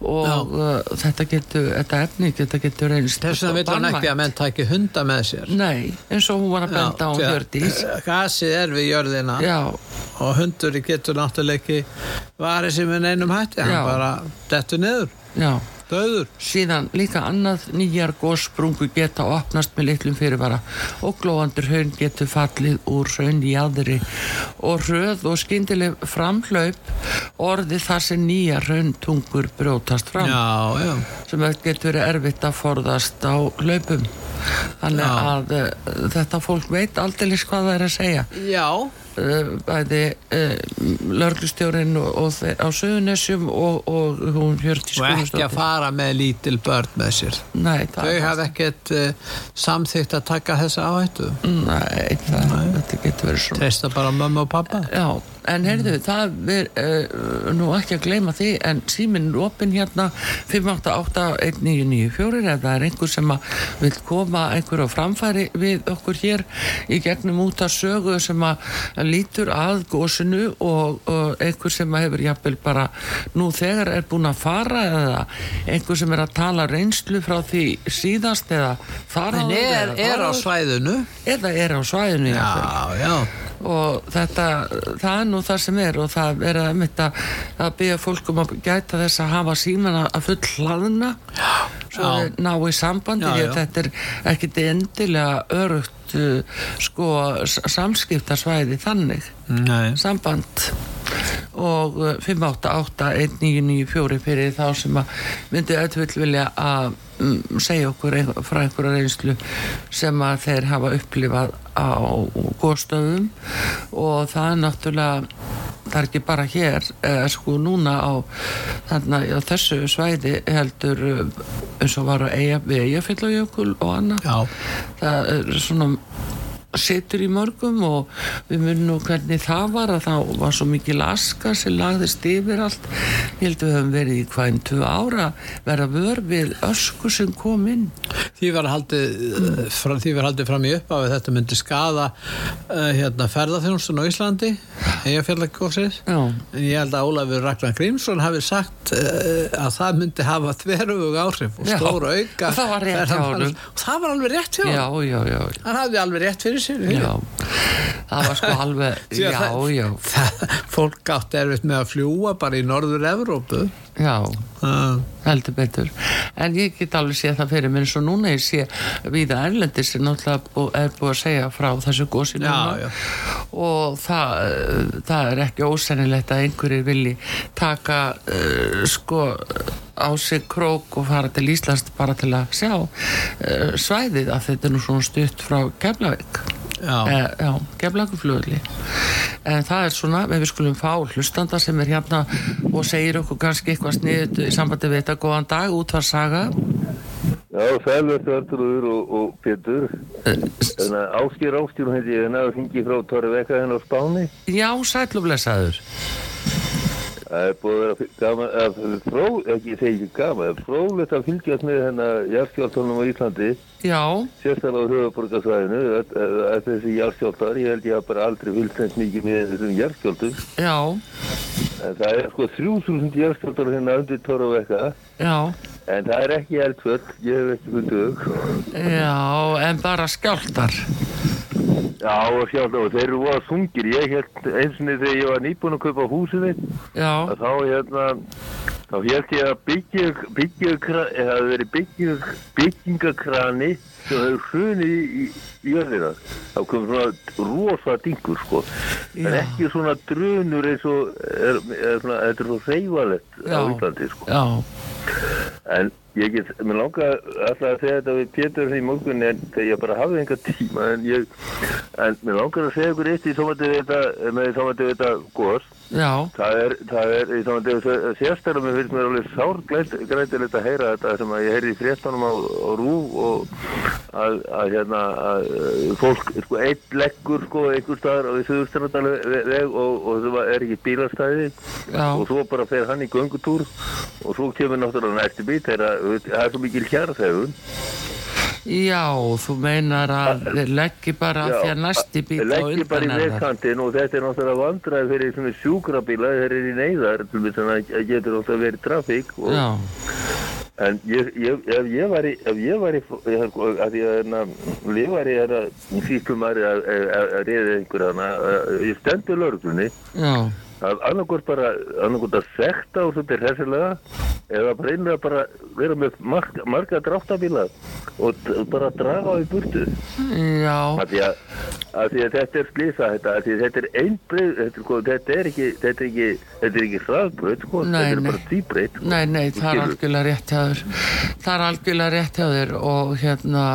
Og uh, þetta getur þetta efni þetta getur reynst Þess vegna vil hann ekki að menn taki hunda með sér. Nei, eins og hún var að benda á að, Hjördís. eh, Gasið er við jörðina. Já, og hundur getur náttúrulega ekki varið sem við neinum hætti hann Já. bara dettur niður, já. Döður Síðan líka annað nýjar góssprungu geta opnast með litlum fyrirvara og glóandur haun getur fallið úr haun í aðri og röð og skyndileg framhlaup orði þar sem nýjar haun tungur brjótast fram. Já, já, sem getur verið erfitt að forðast á hlaupum. Þannig Já. að uh, þetta fólk veit aldrei hvað það er að segja. Já bæði uh, lörglustjórin og, og þeir á Suðunessjum og, og hún Hjördís og ekki að fara með lítil börn með sér. Nei, þau hafa ekkert uh, samþygt að taka þessa áhættu? Nei, það, þetta getur verið svona. Treysta bara mömmu og pappa Já, en heyrðu, það er uh, nú ekki að gleyma því en síminn er opinn hérna 5881994 ef það er einhver sem að vil koma einhver á framfæri við okkur hér í gegnum út af sögu sem að lítur að gósinu og, og einhver sem að hefur jafnvel bara nú þegar er búin að fara eða einhver sem er að tala reynslu frá því síðast eða þar er, er á svæðinu? Eða er á svæðinu já, já og þetta, það er nú það sem er og það er að mitt að, að byggja fólkum að gæta þess að hafa síman að full hlaðna svo þeir ná í sambandi Já, já. þetta er ekkit endilega örugt uh, sko s- samskiptasvæði þannig. Nei. samband. Og uh, 588-1994 fyrir þá sem að myndi öll vilja að segja okkur ein, frá einhverja reynslu sem að þeir hafa upplifað á góðstöðum og það er náttúrulega það er ekki bara hér eða sko núna á, þarna, á þessu svæði heldur uh, eins og var að eiga við eigafélagsjökul og annað. Það er svona situr í mörgum og við munum nú hvernig það var að það var svo mikil aska sem lagðist yfir allt ég held að við höfum verið í hvaðin tvö ára vera vör við ösku sem kom inn Því var haldið, mm. fram, því var haldið fram í upp að þetta myndi skada uh, hérna, ferðarþjónustun á Íslandi Já. en ég held að Ólafur Ragnar Grímsson hafi sagt uh, að það myndi hafa þverjum áhrif og Já. stór auka Og það var rétt og það var alveg rétt hjá já, hann hann hafði alveg rétt fyrir sér já. Það var sko alveg já, já, fólk átti erfitt með að fljúa bara í norður Evrópu já. Uh, heldur betur. En ég get alveg séð það fyrir mér eins og núna ég sé viða Erlendis er búið að segja frá þessu gósi Já, núna. já. og það, það er ekki ósennilegt að einhverjir vilji taka uh, sko á sig krók og fara til Íslands bara til að sjá uh, svæðið að þetta er nú svona stutt frá Keflavík já, Eh, en það er svona, ef við skulum fá hlustanda sem er hérna og segir okkur kannski eitthvað sniðut í sambandi við þetta góðan dag, útvar saga Já, sælvertu Arturur og, og Pétur. Þannig að Áskir Áskir ég hérna og hringi frá Torri Vekka hérna á Spáni. Já, sætlublesaður Það er búið að vera gaman, fró, ekki, ég segi ekki gaman, fróðlegt að fylgjast með hérna jarðskjáltónum á Íslandi, Já, sérstaklega á höfuborgarsvæðinu, þessi jarðskjáltar, ég held ég hafa bara aldrei fylgst mikið með þessum jarðskjáltum, já, en það er sko 3000 jarðskjáltar hérna undir Torri Vekka, já. En það er ekki eldföll, ég hef ekki fundið auk. Já, en bara skjáltar Já, og sjálf, og þeir eru voða þungir, ég held einsinni þegar ég var nýbúin að kaupa húsið mitt, að þá hérna þá held ég að byggja það hefði verið byggja byggingakrani sem hefur hrunið í, í, jörðina. Þá kom svona rosa dingur sko. En Já. ekki svona drunur eins og er, er svona, þetta er svo reyfalegt á. Íslandi sko. Já, en ég get, mér langar alltaf að segja þetta við Pétur í morgun en ég bara hafði enga tíma en ég, en mér langar að segja ykkur eitt í við þetta, með við þetta góðs já, Það er, það er, saman degu sérstaklega mér finnst mér alveg sárgrætilegt að heyra þetta sem að ég heyrði í fréttanum á, á rúf og að, að hérna að uh, fólk, sko, eitt leggur sko einhver staðar á því söðurstrandaleg og, og það er ekki bílastæði Já. og svo bara fer hann í göngutúr og svo kemur náttúrulega næsti bít þegar það er svo mikil hjarðhegun já, þú meinar að þeir leggji bara Já, því að næsti bíl á leggi bara í undan vegkantinn og þetta er náttúrulega vandrað fyrir svona sjúkrabíla þeir eru í neyðar þess að það getur náttúrulega verið trafík en ég, ég, ef ég var í ef ég var í ég, að hérna, ég var í hérna að, að, að reyða einhver hana ég stendur lörglunni já, að annarkort bara annarkort að sekta og þetta er hessilega eða bara einlega bara vera með marga, marga dráttabíla og bara draga á í burtu já Af því að, af því að þetta er slýsa þetta, af því að þetta er einbreyð, þetta, sko, þetta er ekki, þetta er ekki, þetta er ekki hraðbreyð, sko, þetta er nei. bara tíbreyð. Sko. Nei, nei, það er algjörlega rétt hjá þér Það er algjörlega rétt hjá þér og hérna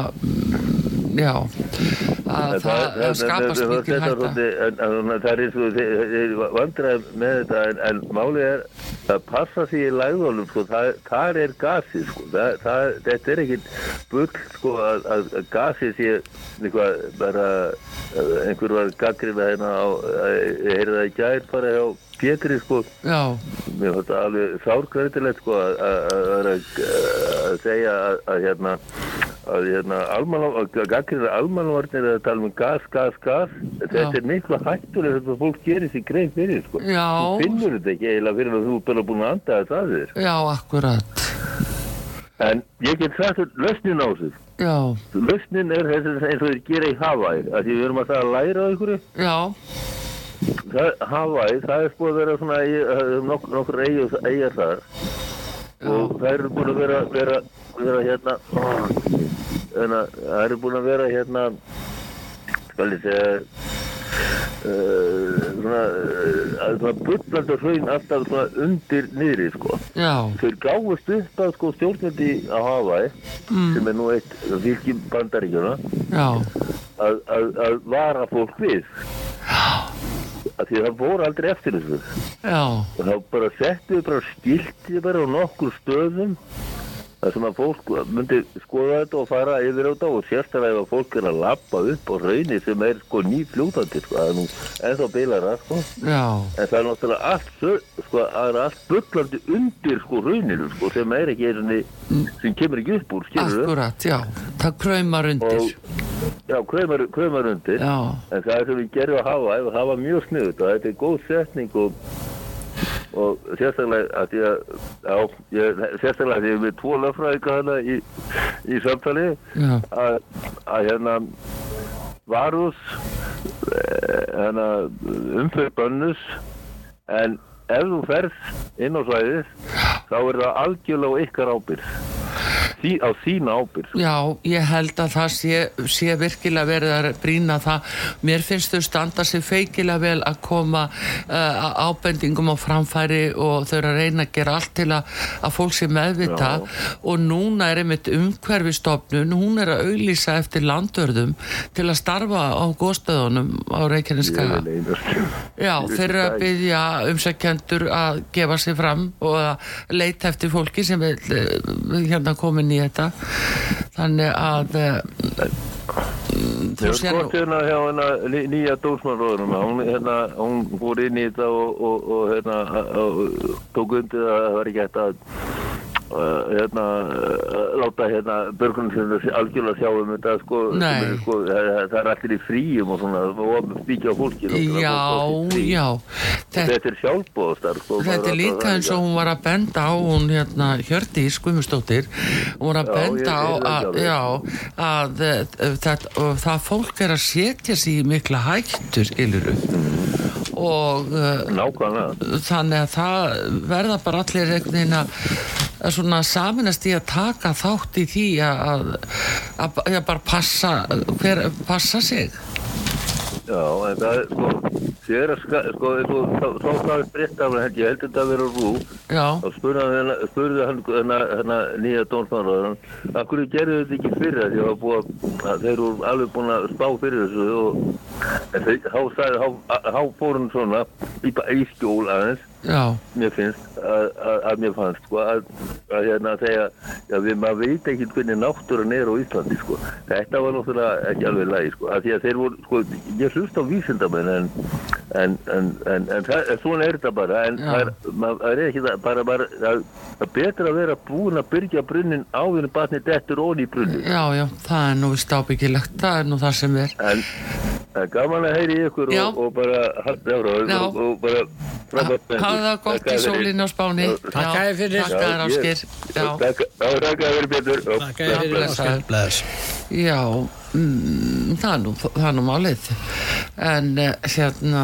já að það, skapast mikil er hætta Það er eins og þeir- vandræð með þetta, en, en málið er að passa sig í læðólum, sko, það, er gasið, sko, það, það, þetta er ekkit bull, sko, að, að, að gasið sé eitthvað bara, að einhver var gaggrina hérna á, að- ég heyrði það í gær bara hjá Pétri, sko, Já, Mér finnst það alveg sárkvæðilegt sko að, að, að, að, að segja að, að hérna að hérna gaggrina almanvarnir að tala um gas, gas, gas þetta Já. er miklu hættulega þetta fólk gerir sér greið fyrir sko. Já. þú finnur þetta ekki eiginlega fyrir að þú er bara búin að anda þetta að þér. Já, akkurat. En ég get sagt þér lausnin á þessu. Já, lausnin er eins og þeir gera í Hawaii að því við erum að það að læra á ykkur já, það, Hawaii, það er búið að vera svona er nokkur eigjar eigjar þar. Og það eru búin að vera, vera, vera hérna, það eru búin að vera hérna skal ég segja uh, svona, uh, að svona bullandi hraun alltaf svona undir niðri sko. Þeir gáðust upp að sko stjórnandi á Hawaii sem er nú eitt fylgjum bandaríkjuna að, vara fólk við. Að því að það voru aldrei eftir þessu. Já, og þá bara settu við bara skilti bara á nokkur stöðum þar sem að fólk myndi skoða þetta og fara yfir á þetta og sérstaklega ef að fólk er að lappa upp á raunni sem er sko nýfljótandi sko, það er nú ennþá bilara sko. Já, en það er náttúrulega allt sko, það er allt bullandi undir sko rauninu sko sem er ekki einu sem kemur ekki upp úr skilur akkurat, já, það kraumar undir. og já, krömar, krömar undir. Já, En það sem við gerum að hafa, það var mjög og þetta er góð setning og, og sérstaklega að ég, já, ég, sérstaklega að ég með tvo löffræðika hana í, í samtali að, að hérna varus hérna umfyrir bönnus en ef þú ferð inn á svæðið þá er það algjörlega á ykkar ábyrð Því, á þína ábyrð já, ég held að það sé, sé virkilega verið að brína það. Mér finnst þau standa sér feikilega vel að koma uh, ábendingum á framfæri og þau eru að reyna að gera allt til að, að fólk sé meðvita og núna er einmitt umhverfistofnun, hún er að auglýsa eftir landörðum til að starfa á góðstöðunum á einast. Já, þeir eru að byggja umsækjendur að gefa sig fram og að leita eftir fólki sem vil eh, hérna komin í þetta. Þannig að eh, þú Ég sér skort hérna hjá hérna ný- nýja dósmannróðurum hún, hérna, hún fór inn í þetta og, og, og hérna, og, tók undir að það var ekki hægt að uh, hérna, uh, láta hérna börgunum sem algjörlega sjá um þetta sko, er, sko það, það er allir í fríum og svona og spíkja fólki Já, já. Þetta, Þetta er sjálfbóðstar sko, þetta er líka það- eins og hún var að benda á hún hérna Hjördís Guðmustóttir hún var að Já, benda á að, já, að eh, og það fólk er að setja í mikla hættu skiluru og uh, Nákvæmlega. þannig að það verða bara allir einhvern veginn að saminast í að taka þátt í því að, að, að, að bara passa hver passa sig. Já, en það er sko þegar að ska, sko, þá- þá það er breytt af henni, ég held þetta að vera rú og spurði hann, spurði hann hana, hana, nýja dónsmálaður að hverju gerðu þetta ekki fyrir því að, búa, að þeir eru alveg búin að spá fyrir þessu og þá fór hann svona í, í skjól aðeins já, mér finnst að, að, að mér fannst sko, að, að hérna segja já, við maður veit ekki hvernig náttúran er á Íslandi sko. þetta var náttúrulega ekki alveg lægi sko, að því að þeir voru sko, ég hlust á vísindamenn en, en, en, en, en það, svona er þetta bara en það er, maður það er ekki það bara, bara það er betra að vera búin að byrja brunnin áður en batni dettur ón í brunnin. Já, já það er nú vist ábyggilegt það er nú það sem er. En gaman að heyri ykkur og, og bara halda ára og, og bara frábært hafa það gott í fyrir. sólinni á spáni Takk Já, fyrir fyrir. takk að ég- áskir já, Takk, að vera betur Já, Takk fyrir fyrir blessaður. Ásgeir. Bless. já mm, það er nú, það er nú málið en uh, hérna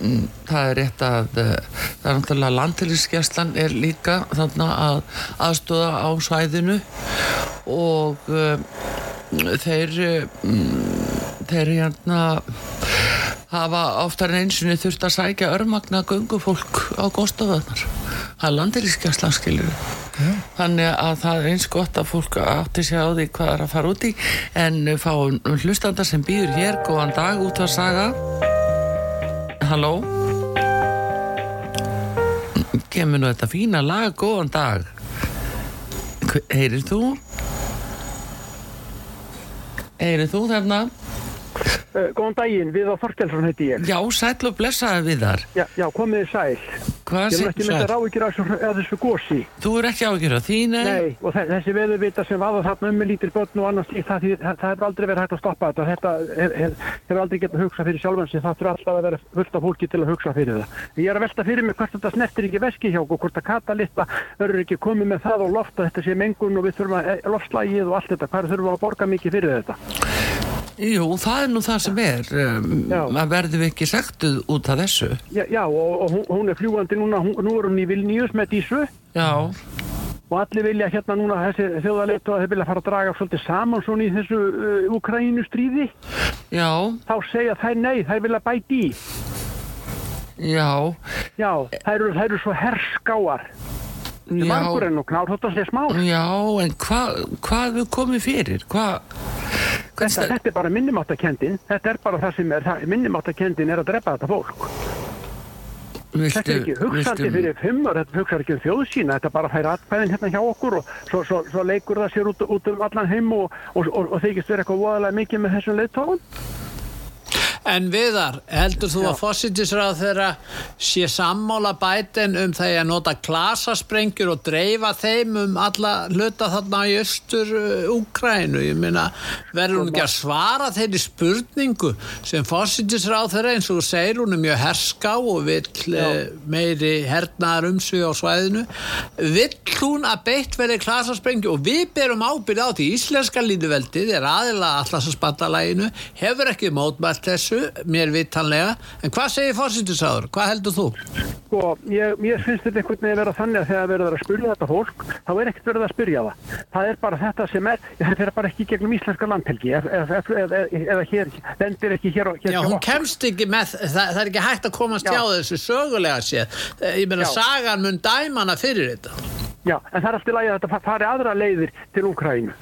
mm, það er rétt að uh, það er náttúrulega landhelgisgæslan er líka þarna að aðstóða á svæðinu og uh, þeir uh, þeir hérna hafa oftar en einsinni þurft að sækja örmagna göngufólk á góðstofðarnar það er landhelgisgæslan skilur þannig að það er eins gott að fólk átti sig á því hvað er að fara út í. En uh, fáum hlustanda sem býður hér góðan dag út að saga. Halló? Kemur nú þetta fína lag góðan dag. Heyrir þú? Heyrir þú þarna góðan daginn, við á Þorkelsson heiti ég. já sæll og blessaði við þar Já, já komið sæl. hvað Ég er ekki með þetta ráðvíkjur af þessu, gósi. þú er ekki ágjör á því nei, og þe- þessi veðurvita sem vaða þarna um með lítil börn og annars það, það, það hefur aldrei verið hægt að stoppa þetta. Þetta hef- hef- hefur aldrei getað hugsað fyrir sjálfan sig. Það þurfa alltaf að vera fullt af fólki til að hugsa fyrir það. Ég er að velta fyrir mig hvert þetta snertir ekki veski hjá okkur, hvort að katalitta verður ekki komið með það og lofta þetta sé mengun og við þurfum að loftslægið og allt þetta. Hvað þurfum við að borga mikið fyrir þetta? Jú það er nú það sem er um, að verðum við ekki sektuð út af þessu Já, já og, og hún, er fljúandi núna, hún, nú er hún í Vilnius með dísu. já, og allir vilja hérna núna þessi þjóðarleitu að þeir vilja fara að draga svolítið saman svona í þessu uh, Ukrænu stríði já þá segja þær nei, þær vilja bæti í Já, Já, það eru, það eru svo herskáar. já, Margur en og knár, þetta sé smá. já, en hvað hva við komið fyrir? Hvað, Þetta, þetta er bara minnumáttakendin. Þetta er bara það sem er, minnumáttakendin er að drepa þetta fólk. Þetta er ekki hugsandi fyrir fimm ár, þetta hugsar ekki um þjóðsýna, þetta bara fær atkvæðin hérna hjá okkur og svo, svo, svo leikur það sér út, út um allan heim og, og, og, og þykist vera eitthvað voðalega mikið með þessum leiðtóðum. En viðar, heldur þú að fósittisráð þeirra sé sammála bætin um þegar að nota klasasprengjur og dreifa þeim um alla hluta þarna í östur uh, Úkrænu? Ég meina, verður hún ekki að svara þeirri spurningu sem fósittisráð þeirra eins og segir hún er mjög herská og vill uh, meiri hernaðar umsvið á svæðinu. Vill hún að beitt verði klasasprengjur og við berum ábyrð á því íslenska línuveldið er aðila allarsasbandalæginu, hefur ekki mótmælt þessu, mér vitanlega, en hvað segir fórsýttisáður? Hvað heldur þú? Sko, ég, mér finnst þetta einhvern veginn vera þannig að þegar verður að spyrja þetta fólk, þá er ekkert verið að spyrja það. Það er bara þetta sem er, þetta er bara ekki gegnum íslenska landhelgi, eða, eða, eða, eða hér, lendir ekki hér, hér Já, hún kemst ekki með, það, það er ekki hægt að komast Já. hjá þessu sögulega séð. Ég meina, sagan mun dæmana fyrir þetta. Já, en það er alltaf lægi að þetta fari aðra leiðir til Úkrænu.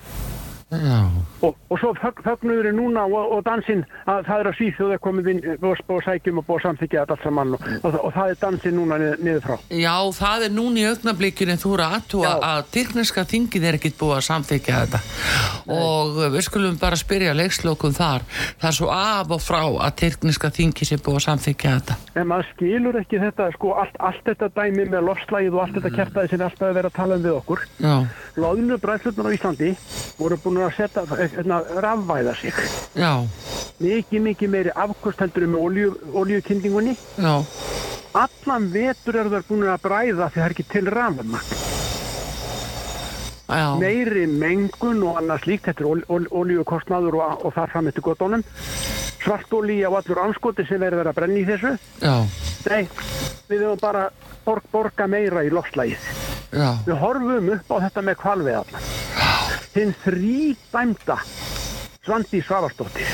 Og, og svo fög, fögnuðurinn núna og, og dansinn að það er að síþjóða komið inn og, og sækjum og búið að samþykja allt saman og, og, og það er dansinn núna niður, niður frá. já, það er núna í augnablikinu þú eru aðtúa að tyrkneska þingið er ekkit búið að samþykja þetta. Og við skulum bara spyrja leikslokum þar, það er svo af og frá að tyrkneska þingið sé búið að samþykja þetta. En maður skilur ekki þetta, sko, allt, allt þetta dæmi með lofslægið og allt þetta kæftæði sem er alltaf að vera að tala um við okkur. Já, Loðinu bræðslutnar á Íslandi voru búin að setja, hérna, rafvæða sig. já, Mikið, mikið meiri afkost heldur með olíu, olíukindingunni. já, Allan vetur eru þær búin að bræða því það er ekki til rafvæðma. já Meiri mengun og annað slíkt, þetta er ol, ol, olíukostnaður og, og þar fram eftir gotónum. Svartólí á allur anskoti sem verður að brenna í þessu. Já, Nei, við höfum bara borg, borga meira í lofslægið. já, Við horfum upp á þetta með kvalveðarna. Hinn þrýdæmda Svandi Svavarsdóttir.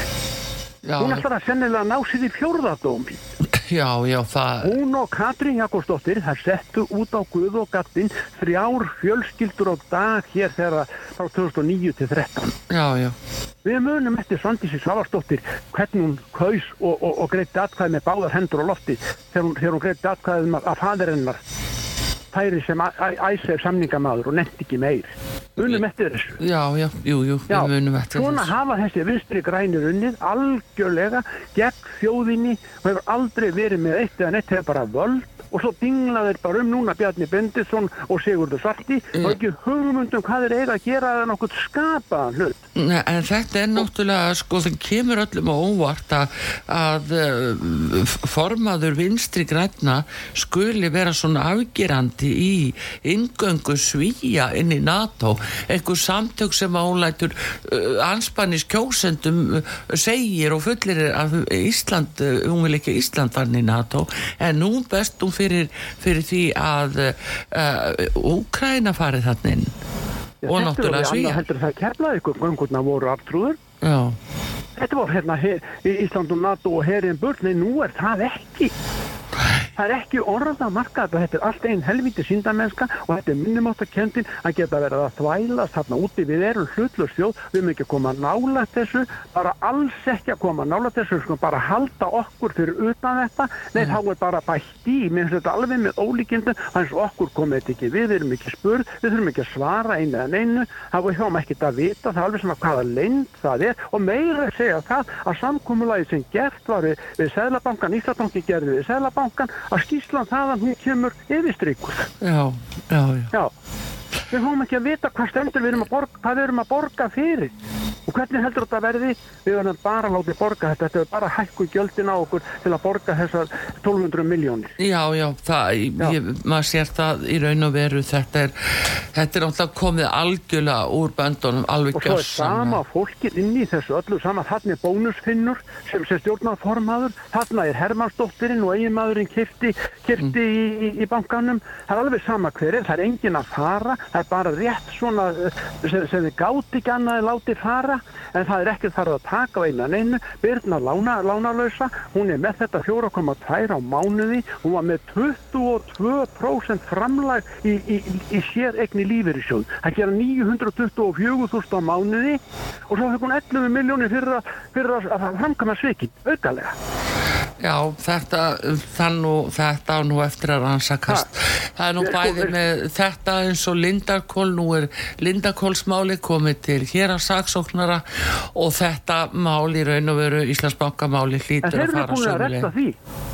já, Hún ætlar að sennilega ná sér í fjórðadómi. já, já, það Hún og Katrín Jakobsdóttir þær settu út á Guð og Gattin þrjár fjölskyldur á dag hér þegar frá 2009 til 13. Já, já, Við munum eftir Svandísi Svavarsdóttir hvernig hún kaus og, og, og greitti atkvæði með báðar hendur á lofti þegar hún, hún greitti atkvæði með að fadir hennar færi sem æsir samningamaður og nefndi ekki meir. Munum eftir þessu. já, já, jú, jú, Já, við munum eftir svona þessu. hafa þessi vinstri grænir unnið algjörlega gegn þjóðinni og hefur aldrei verið með eitt eða neitt hefur bara völd og svo dingla þeir bara um núna Bjarni Bendisson og Sigurður Svarti og ekki hugmyndum hvað þeir eiga að gera eða nokkuð skapaðan hlut. Nei, en þetta er náttúrulega, sko, það kemur öllum á óvart að, að uh, formaður vinstri græna skuli vera svona afgerandi í ingöngu svíja inn í NATO, einhver samtök sem álætur uh, anspannis kjósendum uh, segir og fullir að Ísland, uh, hún vil ekki Ísland fann í NATO, en nú best hún fyrir, fyrir því að uh, Úkræna farið þarna inn og náttúrulega Svíja. heldur það keflaði ykkur göngurna voru aftrúður. Já. Þetta var hérna Ísland og NATO og herinn burt, nei nú er það ekki. Það er ekki orða að marka þetta, er allt einn helviti síndamennska og þetta er minnumáttakendin að geta verið að þvælast þarna úti, við erum hlutlust þjóð, við erum ekki að koma nála þessu, bara alls ekki að koma nála þessu, skulum bara halda okkur fyrir utan þetta, nei þá er bara bætt í, minnst þetta alveg með ólíkindum, þannig að okkur komið þetta ekki, við erum ekki spurð, við þurfum ekki að svara einu eða neinu, þá er þá ekki að vita, það er alveg svona hvaða leynd það er. Og meira að segja það að samkúmulagi sem gert var við, við Sæðlabankan, Íslandsbanki gerði við Sæðlabankan, að skýslan þaðan hún kemur yfirstrikuð. Já, já, já. Já, við höfum ekki að vita hvað stendur við erum að borga, hvað við erum að borga fyrir. Og hvernig heldur þetta verði? Við verðum bara láta borga þetta. Þetta er bara hækku gjöldin á okkur til að borga þessar 1200 miljónir Já, já, það, Já. Ég, maður sér það í raun og veru, þetta er, þetta er náttúrulega komið algjörlega úr böndunum, alveg og svo er sama fólkið inn í þessu öllu sama, þarna er bónusfinnur sem, sem stjórnarformaður, þarna er Hermannsdóttirinn og eiginmaðurinn kifti, kifti í, í, í bankanum, það er alveg sama hver er, það er engin að fara, það er bara rétt svona eh, sem, sem þið gátt ekki annað að láti fara en það er ekkert þarf að taka á einan einu Birna lána, lánalösa hún er með þetta 4,2 á mánuði. Hún var með 22% framlag í, í, í, í sér egni lífeyrissjóð. Það gera 924.000 á mánuði og svo fekk hún 11 miljónir fyrir, að- fyrir framkama svikin aukalega Já, þetta, það nú, þetta á nú eftir að rannsakast. Það er nú bæði með þetta eins og Lindakól, nú er Lindakólsmáli komið til hér að saksóknara og þetta mál í raun og veru Íslandsbankamáli en hlýtur þeir að eru fara búin að sömuleg. því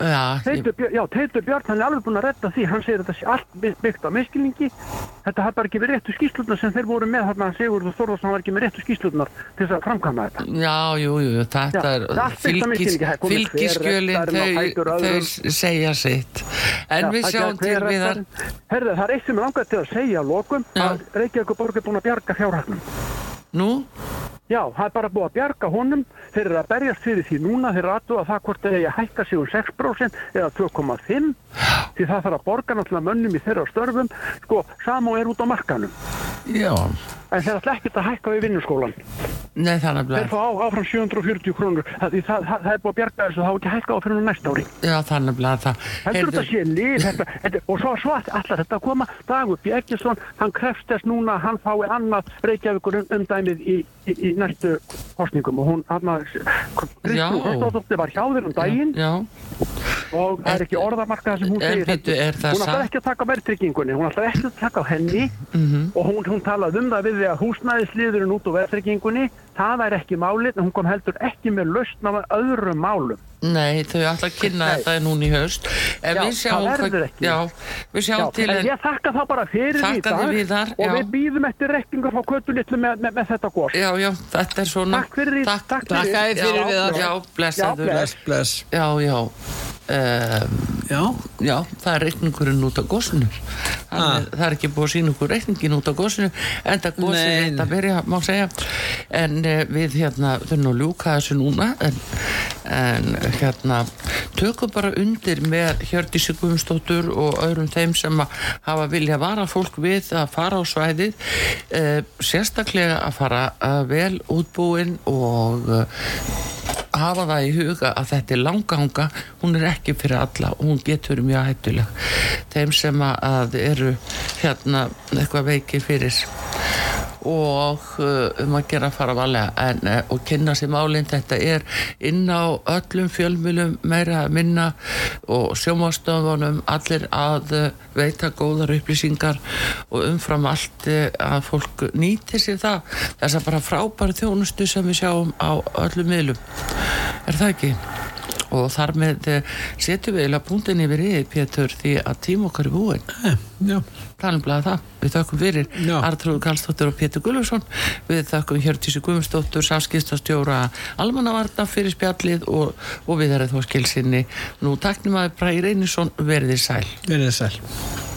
Já, Teitur, Björn- Björn, hann er alveg búin að redda því, hann segir að þetta sé allt by- byggt á miskilningi, þetta har bara ekki verið réttu skýslutnar sem þeir voru með þarna, Sigurður Þórðarsson var ekki með réttu skýslutnar til þess að framkama þetta. já, jú, jú, þetta Já, er er á fylgis, er þau, þau segja sitt. En Já, við sjáum til við þar. Herðu, það er eitt sem er langað til að segja að lokum, að Reykjavík borg er búin að bjarga fjárhagnum. nú, Já, það er bara búið að bjarga honum, þeir eru að berjast fyrir því núna, þeir eru aðtúa það hvort þeir eigi að hækka sig um 6% eða 2,5% því það þarf að borga náttúrulega mönnum í þeirra störfum, sko, Samó er út á markanum. já, En þeir ætla ekkert að hækka við vinnuskólan. nei þannig Þeir að fá á, áfram 740 krónur. Það, það, það, það er búið að bjarga þessu, það á ekki hækka á fyrir næsta ári. Já, þannig að það Heldur þetta sé þetta, og svo svo allar þetta að koma, Dagur Bjeggesson, hann krefst þess núna hann fái annað Reykjavíkur um, umdæmið í, í, í næstu kostningum og hún, hann að, Já. Kristján Þóttóttir var hjá þér um daginn Já, og það er ekki orðamarkað sem hún segir. er það hún satt? ekki að taka verðtryggingunni, hún ætlar ekki að taka henni Mhm. og hún, hún talaði um það við að húsnæðisliðurinn út úr verðtryggingunni, það er ekki málið, en hún kom heldur ekki með lausn af öðrum málum. Nei, þau ætla að kynna Nei. þetta núna í haust En Já, við sjáum það verður ekki. Já, við Já, sjáum til en ég þakka það bara fyrir í Þakka dag þér, Viðar, og já. við býðum eftir rekningar frá kötulitlu með, með, með þetta góð. Já, já, þetta er svona Takk fyrir, Takk, takk Takk fyrir. fyrir Já, við það. já, blessaður Bless, bless. Já, já um, Já, Já, það er reikningurinn út á gósinu Ah. Það er ekki búið að sína okkur reikningin út á gósinu En það er að byrja, má segja En við hérna, þurfum að ljúka þessu núna En, en hérna, tökum bara undir með Hjördísi Guðumstóttur og öðrum þeim sem að hafa vilja vara fólk við að fara á svæðið uh, Sérstaklega að fara uh, vel útbúin og uh, hafa það í huga að þetta er langanga hún er ekki fyrir alla og hún getur mjög hættuleg. Þeim sem að- að eru hérna eitthvað veikir fyrir og uh, um að gera fara valega en, uh, og kynna sér málinn þetta er inn á öllum fjölmjölum meira að minna og sjómastofunum allir að uh, veita góðar upplýsingar og umfram allt að fólk nýti sér það þess að bara frábæra þjónustu sem við sjáum á öllum miðlum er það ekki? Og þar með eh, setjum við eiginlega punktin yfir í Pétur því að tím okkar er já. þannig að það, við þökkum fyrir Já. Artrúður Karlsdóttir og Pétur Gulluðsson við þökkum Hjördísi Guðmundsdóttur samskiptastjóra Almannavarna fyrir spjallið og, og við erum þó skilsinni nú taknum að Bræði Reynisson verðið sæl Verið sæl.